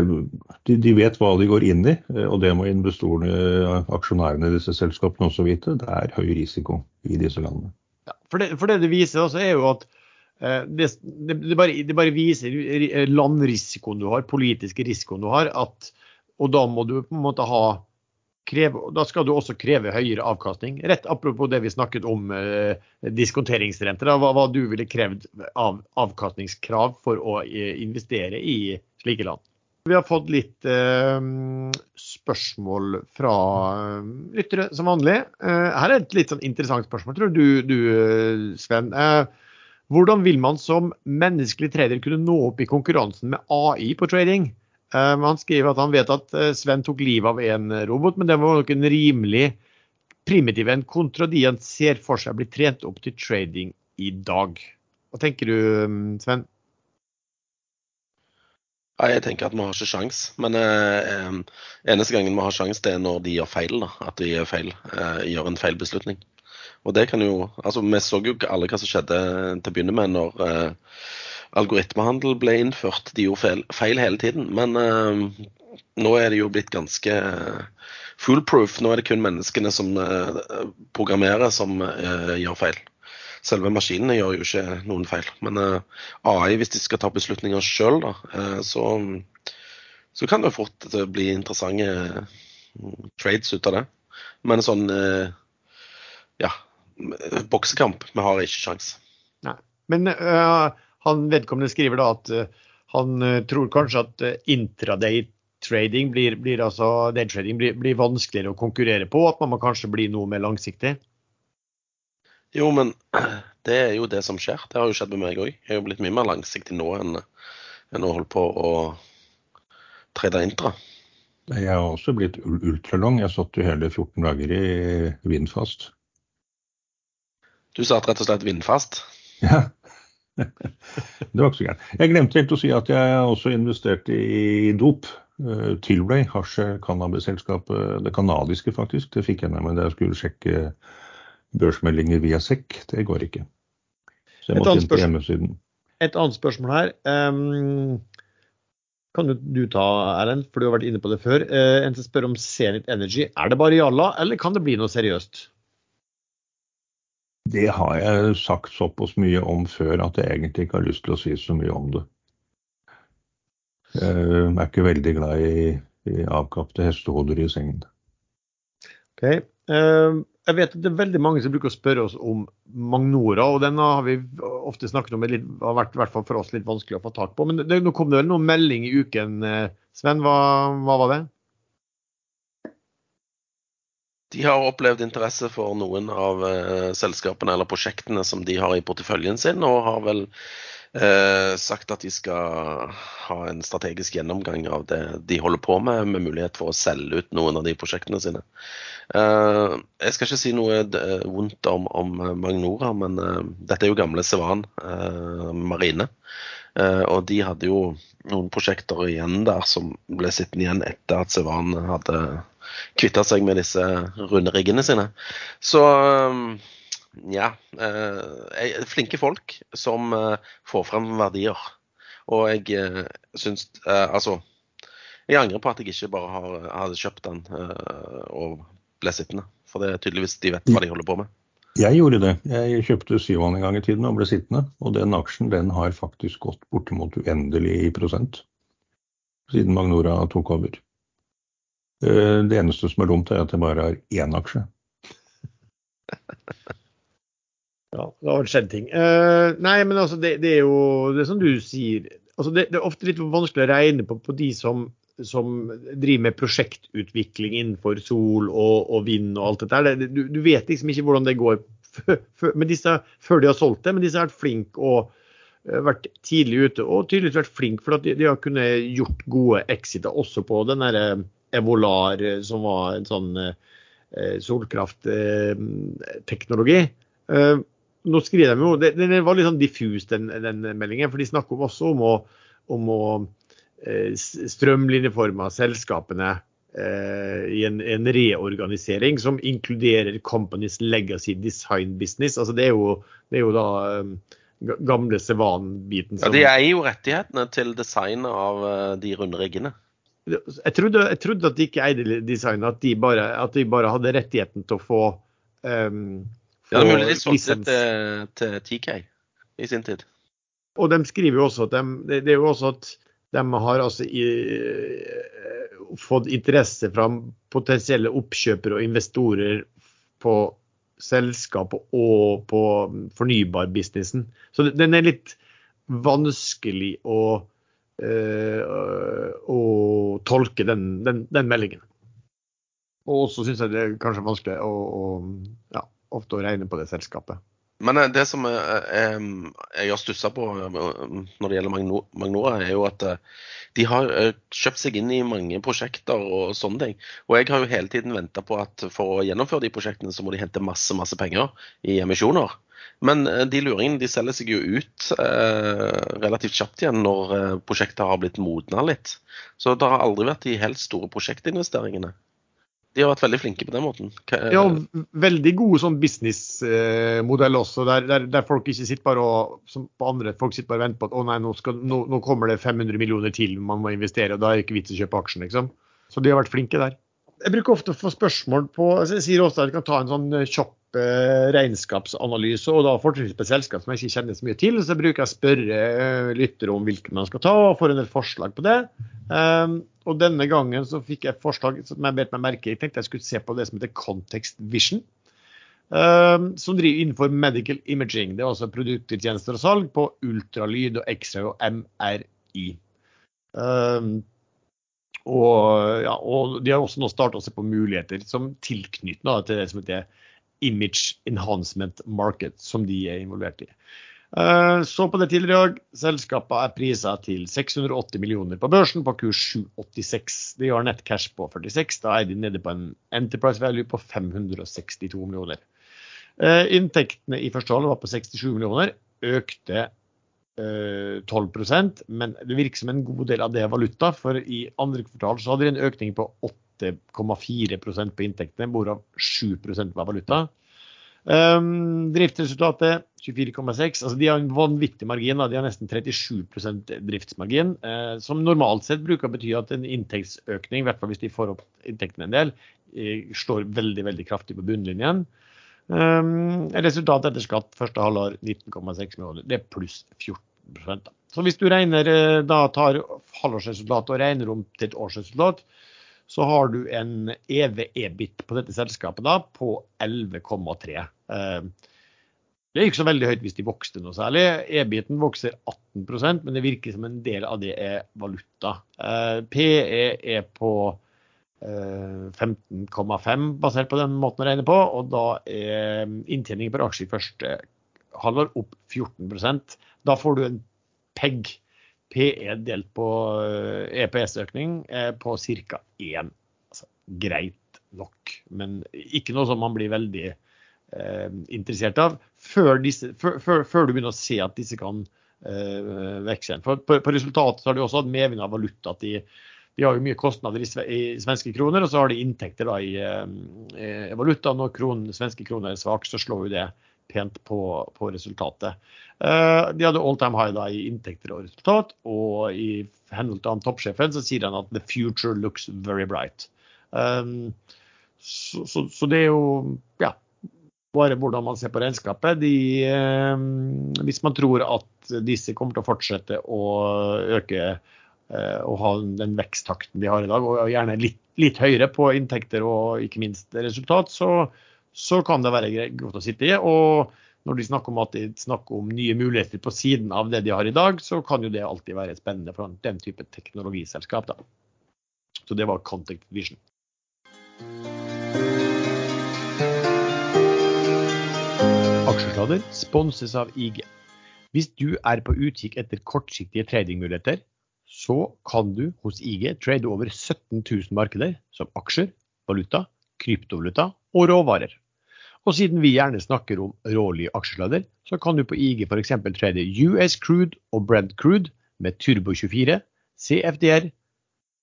de, de, vet hva de går inn i, eh, og det må investorene, aksjonærene i disse selskapene også vite. Det er høy risiko i disse landene.
Ja, for, det, for det det viser, også er jo at det, det, bare, det, bare, viser landrisikoen du har, politiske risikoen du har. At, og da må du på en måte ha kreve, da skal du også kreve høyere avkastning. Rett apropos det vi snakket om eh, diskonteringsrenter, Hva, hva, du ville krevd av avkastningskrav for å eh, investere i slike land. Vi har fått litt eh, spørsmål fra eh, lyttere som vanlig. Eh, her er et litt sånn interessant spørsmål, tror du, du Sven. Eh, hvordan vil man som menneskelig trader kunne nå opp i konkurransen med AI på trading? Um, han skriver at han vet at Sven tok livet av en robot, men det var nok en rimelig primitiv en kontra de han ser for seg blir trent opp til trading i dag. Hva tenker du, um, Sven?
Ja, jeg tenker at vi har ikke sjans, men eh, eneste gangen vi har sjans, det er når de gjør feil. da, At de gjør, feil, eh, gjør en feil beslutning. Og det kan jo, altså Vi så jo alle hva som skjedde til å begynne med når eh, algoritmehandel ble innført. De gjorde feil, feil hele tiden. Men eh, nå er det jo blitt ganske foolproof. Nå er det kun menneskene som eh, programmerer, som eh, gjør feil. Selve maskinene gjør jo ikke noen feil. Men uh, AI, hvis de skal ta beslutninger sjøl, uh, så, så, kan det fort bli interessante uh, trades ut av det. Men sånn ja, boksekamp, vi har ikke sjans.
Men han vedkommende skriver da at han tror kanskje at intraday trading blir, blir altså, daytrading blir, blir vanskeligere å konkurrere på, at man må kanskje bli noe mer langsiktig?
Jo, men det er jo det som skjer. Det har jo skjedd med meg òg. Jeg har jo blitt mye mer langsiktig nå enn, enn å holde på å trade intra.
Jeg har også blitt ultralang. Jeg satt jo hele 14 dager i vindfast.
Du satt rett og slett vindfast?
Ja. Det var ikke så gærent. Jeg glemte helt å si at jeg også investerte i dop. Eh, Tilray, hasj cannabisselskapet, det canadiske faktisk. Det fikk jeg med meg da jeg skulle sjekke børsmeldinger via sekk. Det går ikke. Så jeg må finne på hjemmesiden.
Et annet spørsmål her. Um, kan du, du ta, Erlend, for du har vært inne på det før. Uh, en som spør om Zenit Energy. Er det bare jalla, eller kan det bli noe seriøst?
Det har jeg sagt såpass mye om før at jeg egentlig ikke har lyst til å si så mye om det. Jeg er ikke veldig glad i, i avkapte hestehoder i sengen.
Ok. Jeg vet at det er veldig mange som bruker å spørre oss om Magnora, og den har vi ofte snakket om. Det har vært hvert fall for oss litt vanskelig å få tak på. Men det, nå kom det vel noen melding i uken. Eh, Sven, hva, hva, var det?
De har opplevd interesse for noen av uh, selskapene eller prosjektene som de har i porteføljen sin, og har vel uh, sagt at de skal ha en strategisk gjennomgang av det de holder på med, med mulighet for å selge ut noen av de prosjektene sine. Eh, jeg skal ikke si noe vondt om, om Magnora, men dette er jo gamle Sevan Marine. og de hadde jo noen prosjekter igjen der som ble sittende igjen etter at Sevan hadde kvitta seg med disse runde riggene sine. Så um, ja. Eh, flinke folk som eh, får frem verdier. Og jeg eh, syns Altså, jeg angrer på at jeg ikke bare har, hadde kjøpt den og ble sittende. For det er tydeligvis de vet hva de holder på med.
Jeg gjorde det. Jeg kjøpte Syvan en gang i tiden og ble sittende. Og den aksjen den har faktisk gått bortimot uendelig i prosent siden Magnora tok over. Eh, det eneste som er dumt, er at jeg bare har én aksje.
Ja, det har skjedd ting. Uh, nei, men altså, det, det, er jo det er som du sier. Altså, det, det, er ofte litt vanskelig å regne på, på de som, som, driver med prosjektutvikling innenfor sol og, og vind og alt dette. Det, du, du, vet liksom ikke hvordan det går med disse, før de har solgt det, men disse har vært flinke og uh, vært tidlig ute. Og tydeligvis vært flinke for at de, de har kunnet gjort gode exiter også på den derre Evolar, eh, som var en sånn eh, solkraftteknologi. Eh, nå skriver de jo, Den var litt sånn diffus, den, den meldingen. For de snakker også om å, om å strømlinjeforme selskapene i en, en, reorganisering som inkluderer Companies Legacy Design Business. Altså det, er jo, det er jo da gamle Sevan-biten.
Ja, De eier jo rettighetene til designet av de runde riggene.
Jeg trodde, jeg trodde, at de ikke eide designet, at de, bare, at de bare hadde rettigheten til å få, um,
Ja, det er mulig de solgte det til, til TK i sin tid.
Og de skriver jo også at de, det er jo også at de har altså i, fått interesse fra potensielle oppkjøpere og investorer på selskapet og på fornybarbusinessen. Så den er litt vanskelig å Eh, å tolke den, den, den, meldingen. Og så syns jeg det er kanskje vanskelig å, å, ja, ofte å regne på det selskapet.
Men eh, det som jeg, jeg har stussa på eh, når det gjelder Magnora, er jo at de har kjøpt seg inn i mange prosjekter og sånne ting. Og jeg har jo hele tiden venta på at for å gjennomføre de prosjektene, så må de hente masse, masse penger i emisjoner. Men eh, de luringene de selger seg jo ut eh, relativt kjapt igjen når eh, prosjektet har blitt modna litt. Så det har aldri vært de helt store prosjektinvesteringene. De har vært veldig flinke på den måten.
Ja, veldig gode sånn businessmodell også, der, der, der folk ikke sitter bare og som på andre, folk sitter bare og venter på at å nei, nå, skal, nå, nå kommer det 500 millioner til man må investere, og da er det ikke vits å kjøpe aksjen, liksom. Så de har vært flinke der. Jeg bruker ofte å få spørsmål på altså Jeg sier også at jeg kan ta en sånn eh, kjapp eh, regnskapsanalyse, og da fortrinnsvis på et selskap som jeg ikke kjenner så mye til. Så bruker jeg å spørre eh, lyttere om hvilke man skal ta, og får en del forslag på det. Um, og denne gangen så fikk jeg et forslag som jeg bet meg merke i. Jeg tenkte jeg skulle se på det som heter Context Vision. Um, som driver innenfor medical imaging. Det er altså produkter, tjenester og salg på ultralyd og X-ray og MRI. Um, og, ja, og de har også nå startet å se på muligheter som tilknytning da, til det som heter Image Enhancement Market, som de er involvert i. Eh, Så på det tidligere i dag, selskapet er prisa til 680 millioner på børsen på kurs 786. De har nett cash på 46, da er de nede på en enterprise value på 562 millioner. Eh, Inntektene i første halvår var på 67 millioner, økte 12% men det virker som en god del av det er valuta. For i andre kvartal så hadde de en økning på 8,4% på inntektene, hvorav 7% var valuta. Um, driftsresultatet 24,6. altså De har en vanvittig margin. Da. De har nesten 37% driftsmargin. Eh, som normalt sett bruker å bety at en inntektsøkning, i hvert fall hvis de får opp inntektene en del, eh, slår veldig veldig kraftig på bunnlinjen. Um, resultatet etter skatt første halvår 19,6 millioner. Det er pluss 14 da. Så hvis du regner, eh, da tar halvårsresultatet og regner om til et årsresultat, så har du en EV-EBIT på dette selskapet da på 11,3. Eh, Det er ikke så veldig høyt hvis de vokste noe særlig. EBIT-en vokser 18% men det virker som en del av det er valuta. Eh, PE er på 15,5 basert på den måten å regne på, og da er inntjeningen per aksje i første halvår opp 14% Da får du en PEG, PE delt på eh, EPS-økning, eh, på ca. 1. Altså, greit nok, men ikke noe som man blir veldig eh, interessert av før, disse, før, før, før, du begynner å se at disse kan eh, vekse igjen. For på, på, resultatet har de også hatt medvind av valuta. at de, har jo mye kostnader i, i, svenske kroner, og så har de inntekter da i, i valuta. Når kronen, svenske kroner er svak, så slår jo det pent på, på resultatet. Uh, de hadde all time high da i inntekter og resultat, og i henhold til han toppsjefen så sier han at 'the future looks very bright'. Um, så, så, så, det er jo ja, bare hvordan man ser på regnskapet. De, um, hvis man tror at disse kommer til å fortsette å øke og ha den veksttakten de har i dag, og gjerne litt, litt høyere på inntekter og ikke minst resultat, så, så kan det være godt å sitte i. Og når de snakker om at de snakker om nye muligheter på siden av det de har i dag, så kan jo det alltid være spennende for den type teknologiselskap. Da. Så det var Contact Vision. Aksjesladder sponses av IG. Hvis du er på utkikk etter kortsiktige tradingmuligheter, så kan du hos IG trade over 17 000 markeder som aksjer, valuta, kryptovaluta og råvarer. Og siden vi gjerne snakker om rålige aksjesladder, så kan du på IG f.eks. trade US Crude og Brent Crude med Turbo 24, CFDR,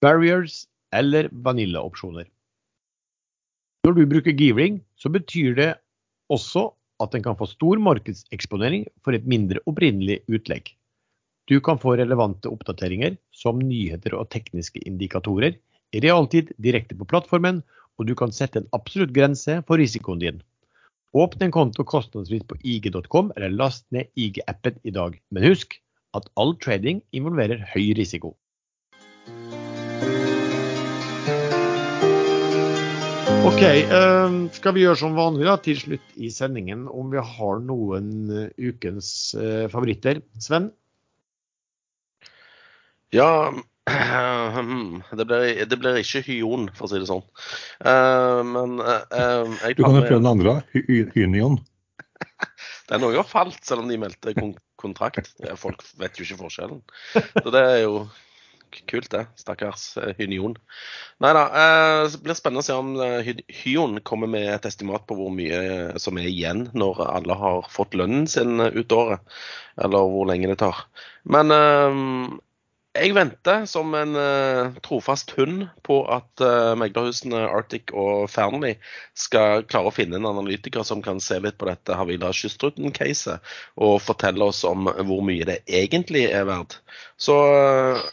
Barriers eller Vanilla-opsjoner. Når du bruker Gearing, så betyr det også at en kan få stor markedseksponering for et mindre opprinnelig utlegg. Du kan få relevante oppdateringer som nyheter og tekniske indikatorer i realtid direkte på plattformen, og du kan sette en absolutt grense for risikoen din. Åpne en konto kostnadsfritt på ig.com, eller last ned IG-appen i dag. Men husk at all trading involverer høy risiko. OK, uh, skal vi gjøre som vanlig da, til slutt i sendingen om vi har noen uh, ukens uh, favoritter. Sven?
Ja det blir, det blir, ikke Hyon, for å si det sånn. men
jeg Du kan jo prøve den andre, Hynion.
Den òg har falt, selv om de meldte kon kontrakt. Folk vet jo ikke forskjellen. Så det er jo kult, det. Stakkars Hynion. Nei da. Eh, det blir spennende å se om Hyon kommer med et estimat på hvor mye som er igjen når alle har fått lønnen sin ut året. Eller hvor lenge det tar. Men jeg venter som en uh, trofast hund på at uh, meglerhusene Arctic og Fearnley skal klare å finne en analytiker som kan se litt på dette Havila kystruten-caset og fortelle oss om hvor mye det egentlig er verdt. Så uh,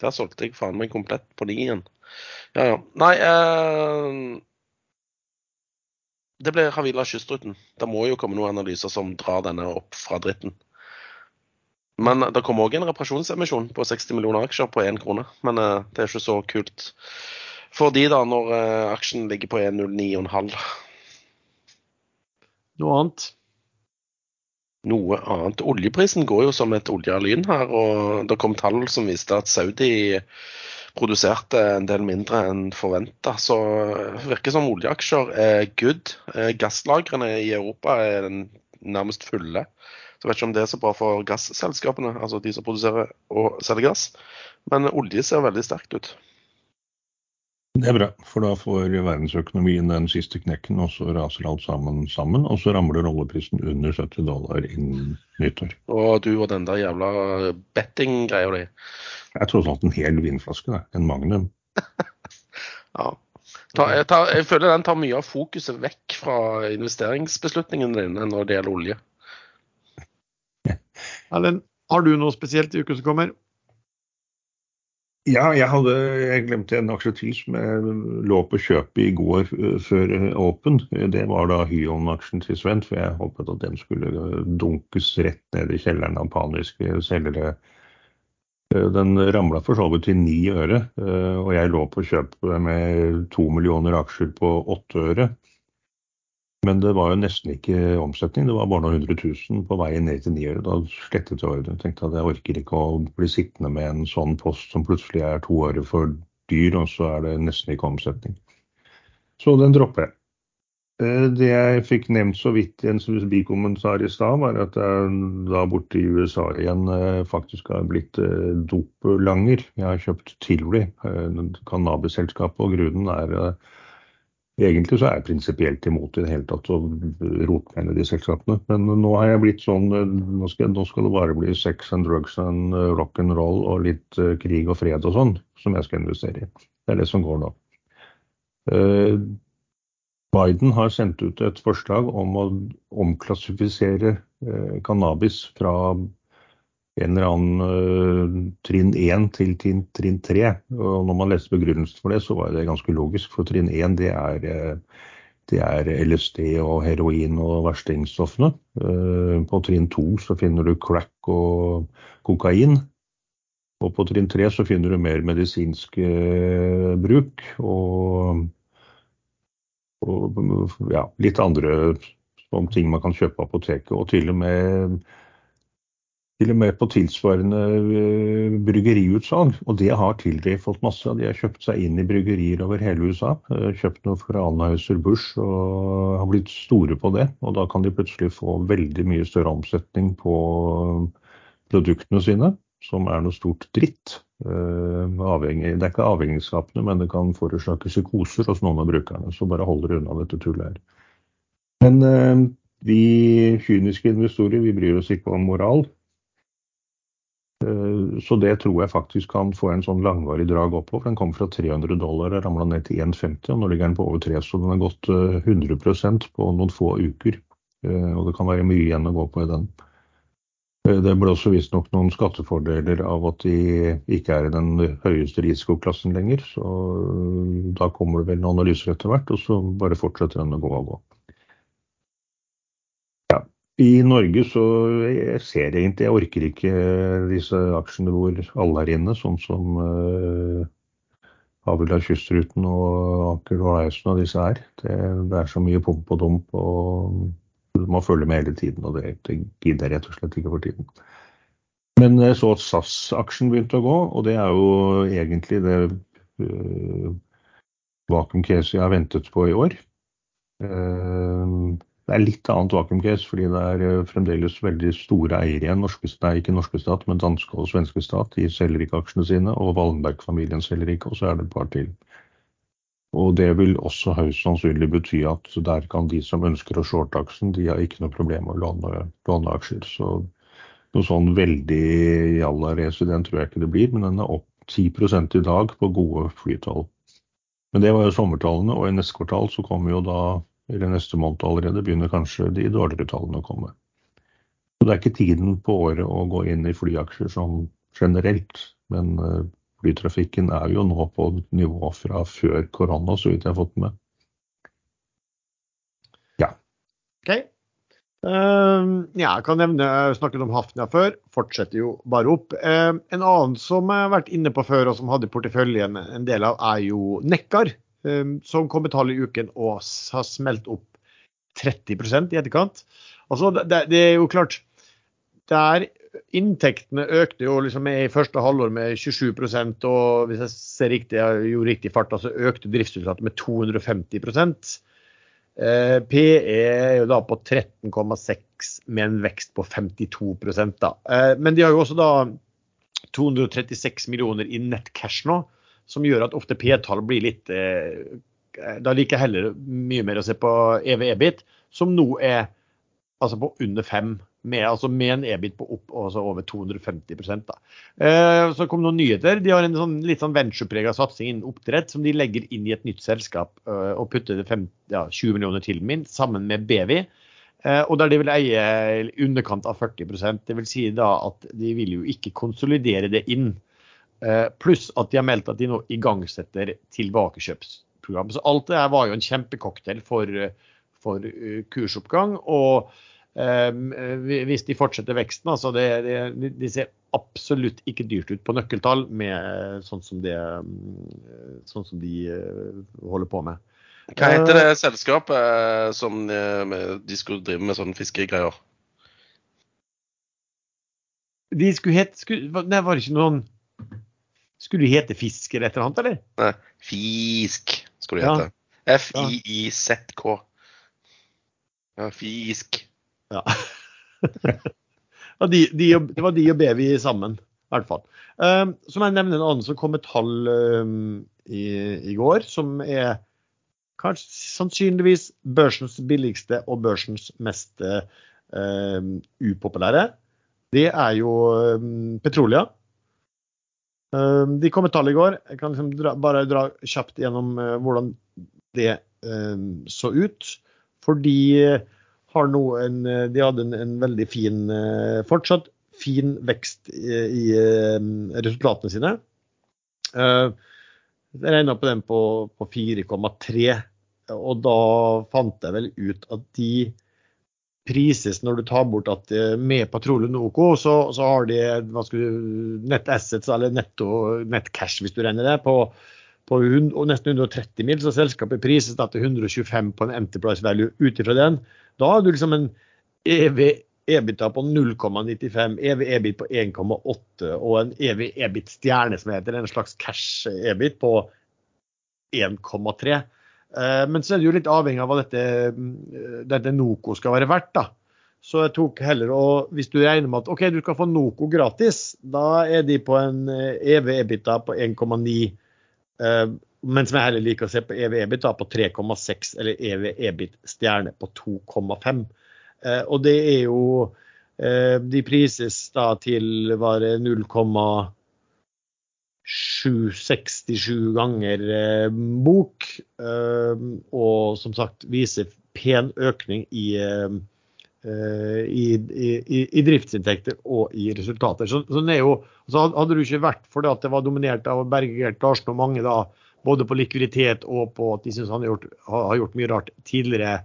der solgte jeg faen meg komplett på igjen. Ja, ja. Nei Det blir Havila kystruten. Det må jo komme noen analyser som drar denne opp fra dritten. Men det kom òg en reparasjonsemisjon på 60 millioner aksjer på én krone. Men uh, det er ikke så kult for de da, når uh, aksjen ligger på 1,09,5.
Noe annet?
Noe annet. Oljeprisen går jo som et oljelyn her, og det kom tall som viste at Saudi produserte en del mindre enn forventa. Så det virker som oljeaksjer er good. Eh, gasslagrene i Europa er nærmest fulle. Så jeg vet ikke om det er så bra for gasselskapene, altså de som produserer og selger gass. Men olje ser veldig sterkt ut.
Det er bra, for da får verdensøkonomien den siste knekken, og så raser alt sammen sammen. Og så ramler oljeprisen under 70 dollar innen nyttår.
Og du og den der jævla betting-greia di.
Det er tross alt en hel vinflaske, det. En Magnum.
ja. Ta, jeg, tar, jeg, føler den tar mye av fokuset vekk fra investeringsbeslutningene dine når det gjelder olje.
Erlend, har du noe spesielt i uken som kommer?
Ja, jeg, hadde, jeg glemte en aksje til som jeg lå på kjøpet i går uh, før åpen. Det var da Hyon-aksjen til Sven, for jeg håpet at den skulle dunkes rett ned i kjelleren av paniske selgere. Den ramla for så vidt til ni øre, og jeg lå på kjøp med to millioner aksjer på åtte øre. Men det var jo nesten ikke omsetning, det var bare noen hundre tusen på veien ned til niøre. Da slettet jeg ordren. Tenkte at jeg orker ikke å bli sittende med en sånn post som plutselig er to øre for dyr, og så er det nesten ikke omsetning. Så den dropper jeg. Eh, det jeg fikk nevnt så vidt i en bikommentar i stad, var at jeg da borte i USA igjen eh, faktisk har blitt dopelanger. Jeg har kjøpt Tilry, cannabisselskapet, og grunnen er Egentlig så er jeg prinsipielt imot i det hele tatt å rote meg inn i de selskapene. Men nå har jeg blitt sånn nå skal, nå skal, det bare bli sex and drugs and uh, rock and roll og litt uh, krig og fred og sånn som jeg skal investere i. Det er det som går nå. Biden har sendt ut et forslag om å omklassifisere cannabis fra en eller annen uh, trinn 1 til trinn, trinn 3. Og når man leste begrunnelsen for det, så var det ganske logisk. For trinn 1 det er, uh, det er LSD og heroin og verstingsstoffene. Uh, på trinn 2 så finner du crack og kokain. Og på trinn 3 så finner du mer medisinsk bruk og, og ja, litt andre ting man kan kjøpe på apoteket. Og til og med til og med på tilsvarende eh, bryggeriutsalg. Og det har Tilray fått masse av. De har kjøpt seg inn i bryggerier over hele USA. Eh, kjøpt noe fra Anheuser Busch og har blitt store på det. Og da kan de plutselig få veldig mye større omsetning på produktene sine, som er noe stort dritt. Eh, avhengig, det er ikke avhengighetsskapende, men det kan forårsake psykoser hos noen av brukerne. Så bare hold dere unna dette tullet her. Men vi kyniske investorer vi bryr oss ikke om moral. Eh, så det tror jeg faktisk kan få en sånn langvarig drag oppover. Den kom fra 300 dollar og ramla ned til 1,50, og nå ligger den på over 3, så den har gått 100 eh, på noen få uker. Eh, og det kan være mye igjen å gå på i den. Det ble også visstnok noen skattefordeler av at de ikke er i den høyeste risikoklassen lenger. Så da kommer det vel noen analyser etter hvert, og så bare fortsetter den å gå og gå. I Norge så jeg ser egentlig Jeg orker ikke disse aksjene hvor alle er inne, sånn som uh, Havila Kystruten og Aker Horizon og disse her. Det, det, er så mye pump og dump, og man følger med hele tiden. Og det, det gidder jeg rett og slett ikke for tiden. Men jeg så at SAS-aksjen begynte å gå, og det er jo egentlig det uh, vakuum Casey har ventet på i år. Uh, det er litt annet vakuum-case, fordi det er eh, fremdeles veldig store eiere igjen. Norske, nei, ikke norske stat, men danske og svenske stat. De selger ikke aksjene sine, og Wallenberg-familien selger ikke, og så er det et par til. Og det vil også høyst sannsynlig bety at der kan de som ønsker å shorte aksjen, de har ikke noe problem med å låne, låne aksjer. Så noe sånn veldig jalla race den tror jeg ikke det blir, men den er opp 10% i dag på gode flytall. Men det var jo sommertallene, og i neste kvartal så kommer jo da eller neste måned allerede, begynner kanskje de dårligere tallene å komme. Så Det er ikke tiden på året å gå inn i flyaksjer sånn generelt, men eh, flytrafikken er jo nå på nivå fra før korona, så vidt jeg har fått med.
Ja. OK. Uh, ja, jeg kan nevne, jeg snakket om Hafnia før, fortsetter jo bare opp. Uh, en annen som jeg har vært inne på før og som hadde porteføljen en del av, er jo Nekkar. Ehm, som kom med tall i uken og har smelt opp 30% i etterkant. Altså, det, det, er jo klart der Inntektene økte jo liksom i første halvår med 27 og hvis jeg ser riktig, jeg gjorde riktig fart, så økte driftsutsatte med 250 eh, PE er jo da på 13,6 med en vekst på 52 da. Eh, men de har jo også da 236 millioner i nettcash nå som gjør at ofte P-tall blir litt eh, Da liker jeg heller mye mer å se på EV-EBIT, som nå er altså på under fem. Med, altså med en EBIT på opp altså over 250 da. Eh, så kom noen nyheter. De har en sånn, litt sånn ventureprega satsing innen oppdrett som de legger inn i et nytt selskap eh, og putter 5, ja, 20 millioner til min, sammen med Bevi. Eh, og der de vil eie underkant av 40% Det vil si da at de vil jo ikke konsolidere det inn. Eh, pluss at de har meldt at de nå igangsetter tilbakekjøpsprogram. Så alt det her var jo en kjempecocktail for, for eh, kursoppgang. Og eh, hvis de fortsetter veksten, altså det, det, de ser absolutt ikke dyrt ut på nøkkeltall med sånn som, det, sånn som de holder på med.
Hva heter det selskapet som de skulle drive med sånne fiskegreier?
De skulle hete Nei, var det ikke noen skulle du hete Fisk eller et eller annet, eller?
Nei, Fisk skulle du hete. F-i-i-z-k. Ja, Fisk.
Ja. de, de, det var de og Bevi sammen, i hvert fall. Um, så må jeg nevne en annen som kom med tall um, i, i, går, som er kanskje sannsynligvis børsens billigste og børsens mest um, upopulære. Det er jo um, Petrolia. Ehm, de kom med tall i går. Jeg kan liksom dra, bare dra kjapt gjennom uh, hvordan det um, så ut. For de har nå en De hadde en, en veldig fin Fortsatt fin vekst i, uh, resultatene sine. jeg regna på den på, på 4,3, og da fant jeg vel ut at de prises når du tar bort at eh, med Patrolje Noco, så, så, har de hva du, net assets, eller netto nett cash, hvis du regner det, på, på nesten 130 mil. Så selskapet prises da til 125 på en enterprise value ut ifra den. Da har du liksom en EV EBITA på 0,95, EV EBIT på 1,8 og en EV EBIT stjerne, som heter en slags cash EBIT på 1,3. Eh, men så er det jo litt avhengig av hva dette, mm, dette Noco skal være verdt. da. Så jeg tok heller og Hvis du regner med at OK, du skal få Noco gratis, da er de på en eh, EBITA på 1,9. Mens jeg heller liker å se på EV EBITA på 3,6 eller EV EBIT stjerne på 2,5. Og det er jo De prises da til bare 0,7 767 ganger eh, bok, eh, og som sagt viser pen økning i, eh, i, i, i driftsinntekter og i resultater. Så, så jo, så Hadde du ikke vært for det at det var dominert av Bergert Larsen og mange da, både på likviditet og på at de syns han har gjort, har gjort, mye rart tidligere,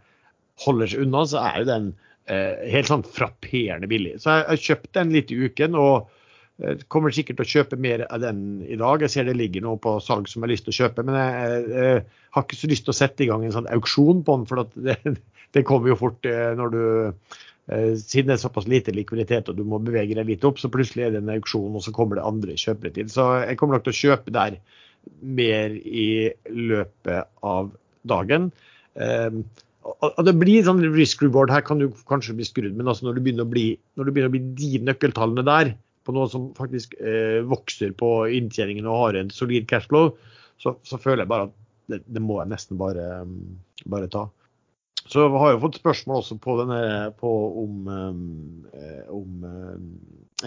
holder seg unna, så er jo den eh, helt sånn frapperende billig. Så jeg jeg kjøpte den litt i uken. og kommer sikkert til å kjøpe mer av den i dag. Jeg ser det ligger noe på salg som jeg har lyst til å kjøpe. Men jeg, jeg, jeg, har ikke så lyst til å sette i gang en sånn auksjon på den, for det, det, kommer jo fort eh, når du eh, Siden det er såpass lite likviditet og du må bevege deg litt opp, så plutselig er det en auksjon, og så kommer det andre kjøpere til. Så jeg kommer nok til å kjøpe der mer i løpet av dagen. Eh, og det blir sånn risk reward her kan du kanskje bli skrudd, men altså når, du bli, når du begynner å bli de nøkkeltallene der, på noe som faktisk eh, vokser på inntjeningen og har en solid cashflow, så, så føler jeg bare at det, det må jeg nesten bare, bare, ta. Så har jeg fått spørsmål også på denne på om, eh, om eh,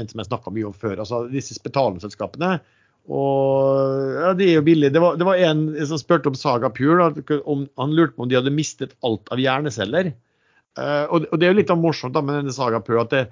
en som jeg snakka mye om før. altså Disse betalingsselskapene og ja, de er jo billige. Det var, det var en som spurte om Saga Pure. Han lurte på om de hadde mistet alt av hjerneceller. Uh, og, og, det er jo litt morsomt da, med denne Saga Pure at det,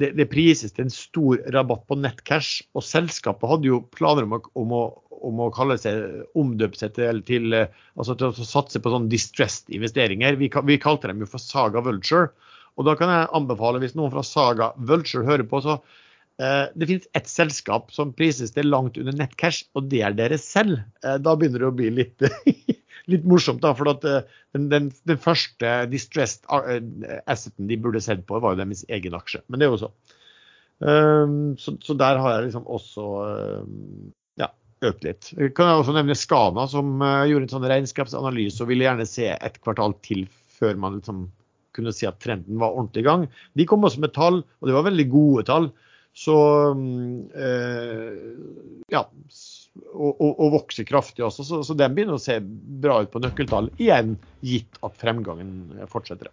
det, det, prises til en stor rabatt på nettcash. Og selskapet hadde jo planer om å, om å, om å kalle seg, omdøpe seg til, til, altså til, å satse på sånn distressed investeringer. Vi, vi kalte dem jo for Saga Vulture. Og da kan jeg anbefale, hvis noen fra Saga Vulture hører på, så Eh, det finnes ett selskap som prises til langt under nettcash, og det er dere selv. Eh, da begynner det å bli litt, litt morsomt, da, for eh, den, den, den, første distressed asseten de burde sett på, var jo deres egen aksje. Men det er jo så. Så, så der har jeg liksom også ja, økt litt. Kan jeg også nevne Skana, som gjorde en sånn regnskapsanalyse og ville gjerne se et kvartal til før man liksom kunne si at trenden var ordentlig i gang. De kom også med tall, og det var veldig gode tall. Så eh, ja. Og, og, og, vokser kraftig også. Så, så, den begynner å se bra ut på nøkkeltall. Igjen gitt at fremgangen fortsetter.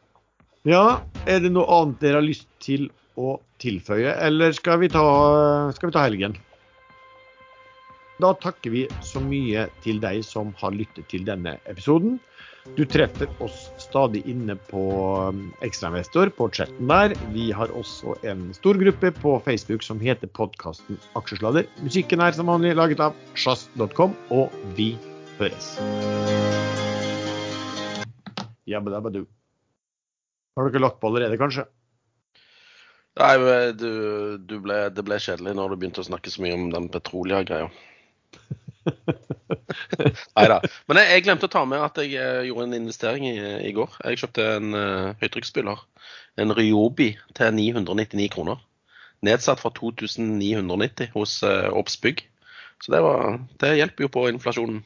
Ja, er det noe annet dere har lyst til å tilføye, eller skal vi ta, skal vi ta helgen? Da takker vi så mye til deg som har lyttet til denne episoden. Du treffer oss stadig inne på um, Ekstrainvestor, på chatten der. Vi har også en stor gruppe på Facebook som heter podkasten Aksjesladder. Musikken er som vanlig laget av sjazz.com, og vi høres. Jabbadabadu. Har dere lagt på allerede, kanskje?
Nei, du, du ble, det ble kjedelig når du begynte å snakke så mye om den Petrolia-greia. Nei da. Men jeg, jeg, glemte å ta med at jeg uh, gjorde en investering i, i går. Jeg kjøpte en uh, høytrykksspyler. En Ryobi til 999 kroner. Nedsatt fra 2990 hos uh, Obsbygg. Så det, var, det hjelper jo på inflasjonen.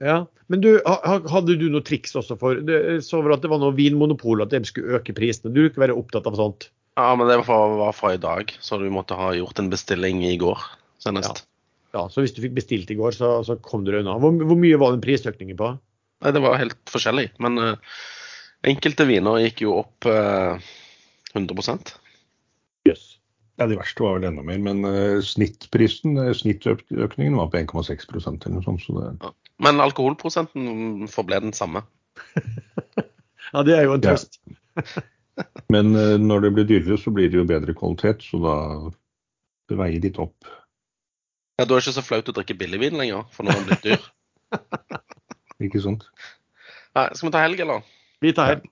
Ja, Men du, hadde du noe triks også for det, Så det at det var noe vinmonopol, at de skulle øke prisene. Du ikke være opptatt av sånt?
Ja, men det var fra, var fra, i dag, så du måtte ha gjort en bestilling i går senest.
Ja. Ja, Så hvis du fikk bestilt i går, så, så kom du unna. Hvor, hvor, mye var den prisøkningen på?
Nei, Det var helt forskjellig. Men uh, enkelte viner gikk jo opp uh, 100
Yes. Ja, De verste var vel enda mer. Men uh, snittprisen, snittøkningen var på 1,6% eller noe sånt. Så det... ja.
Men alkoholprosenten forble den samme.
ja, det er jo en trøst.
Ja. Men når det blir dyrere, så blir det jo bedre kvalitet. Så da det veier litt opp.
Ja, Da er det ikke så flaut å drikke billigvin lenger, for nå har den blitt dyr.
ikke sant.
Nei, skal vi ta helg, eller?
Vi tar helg.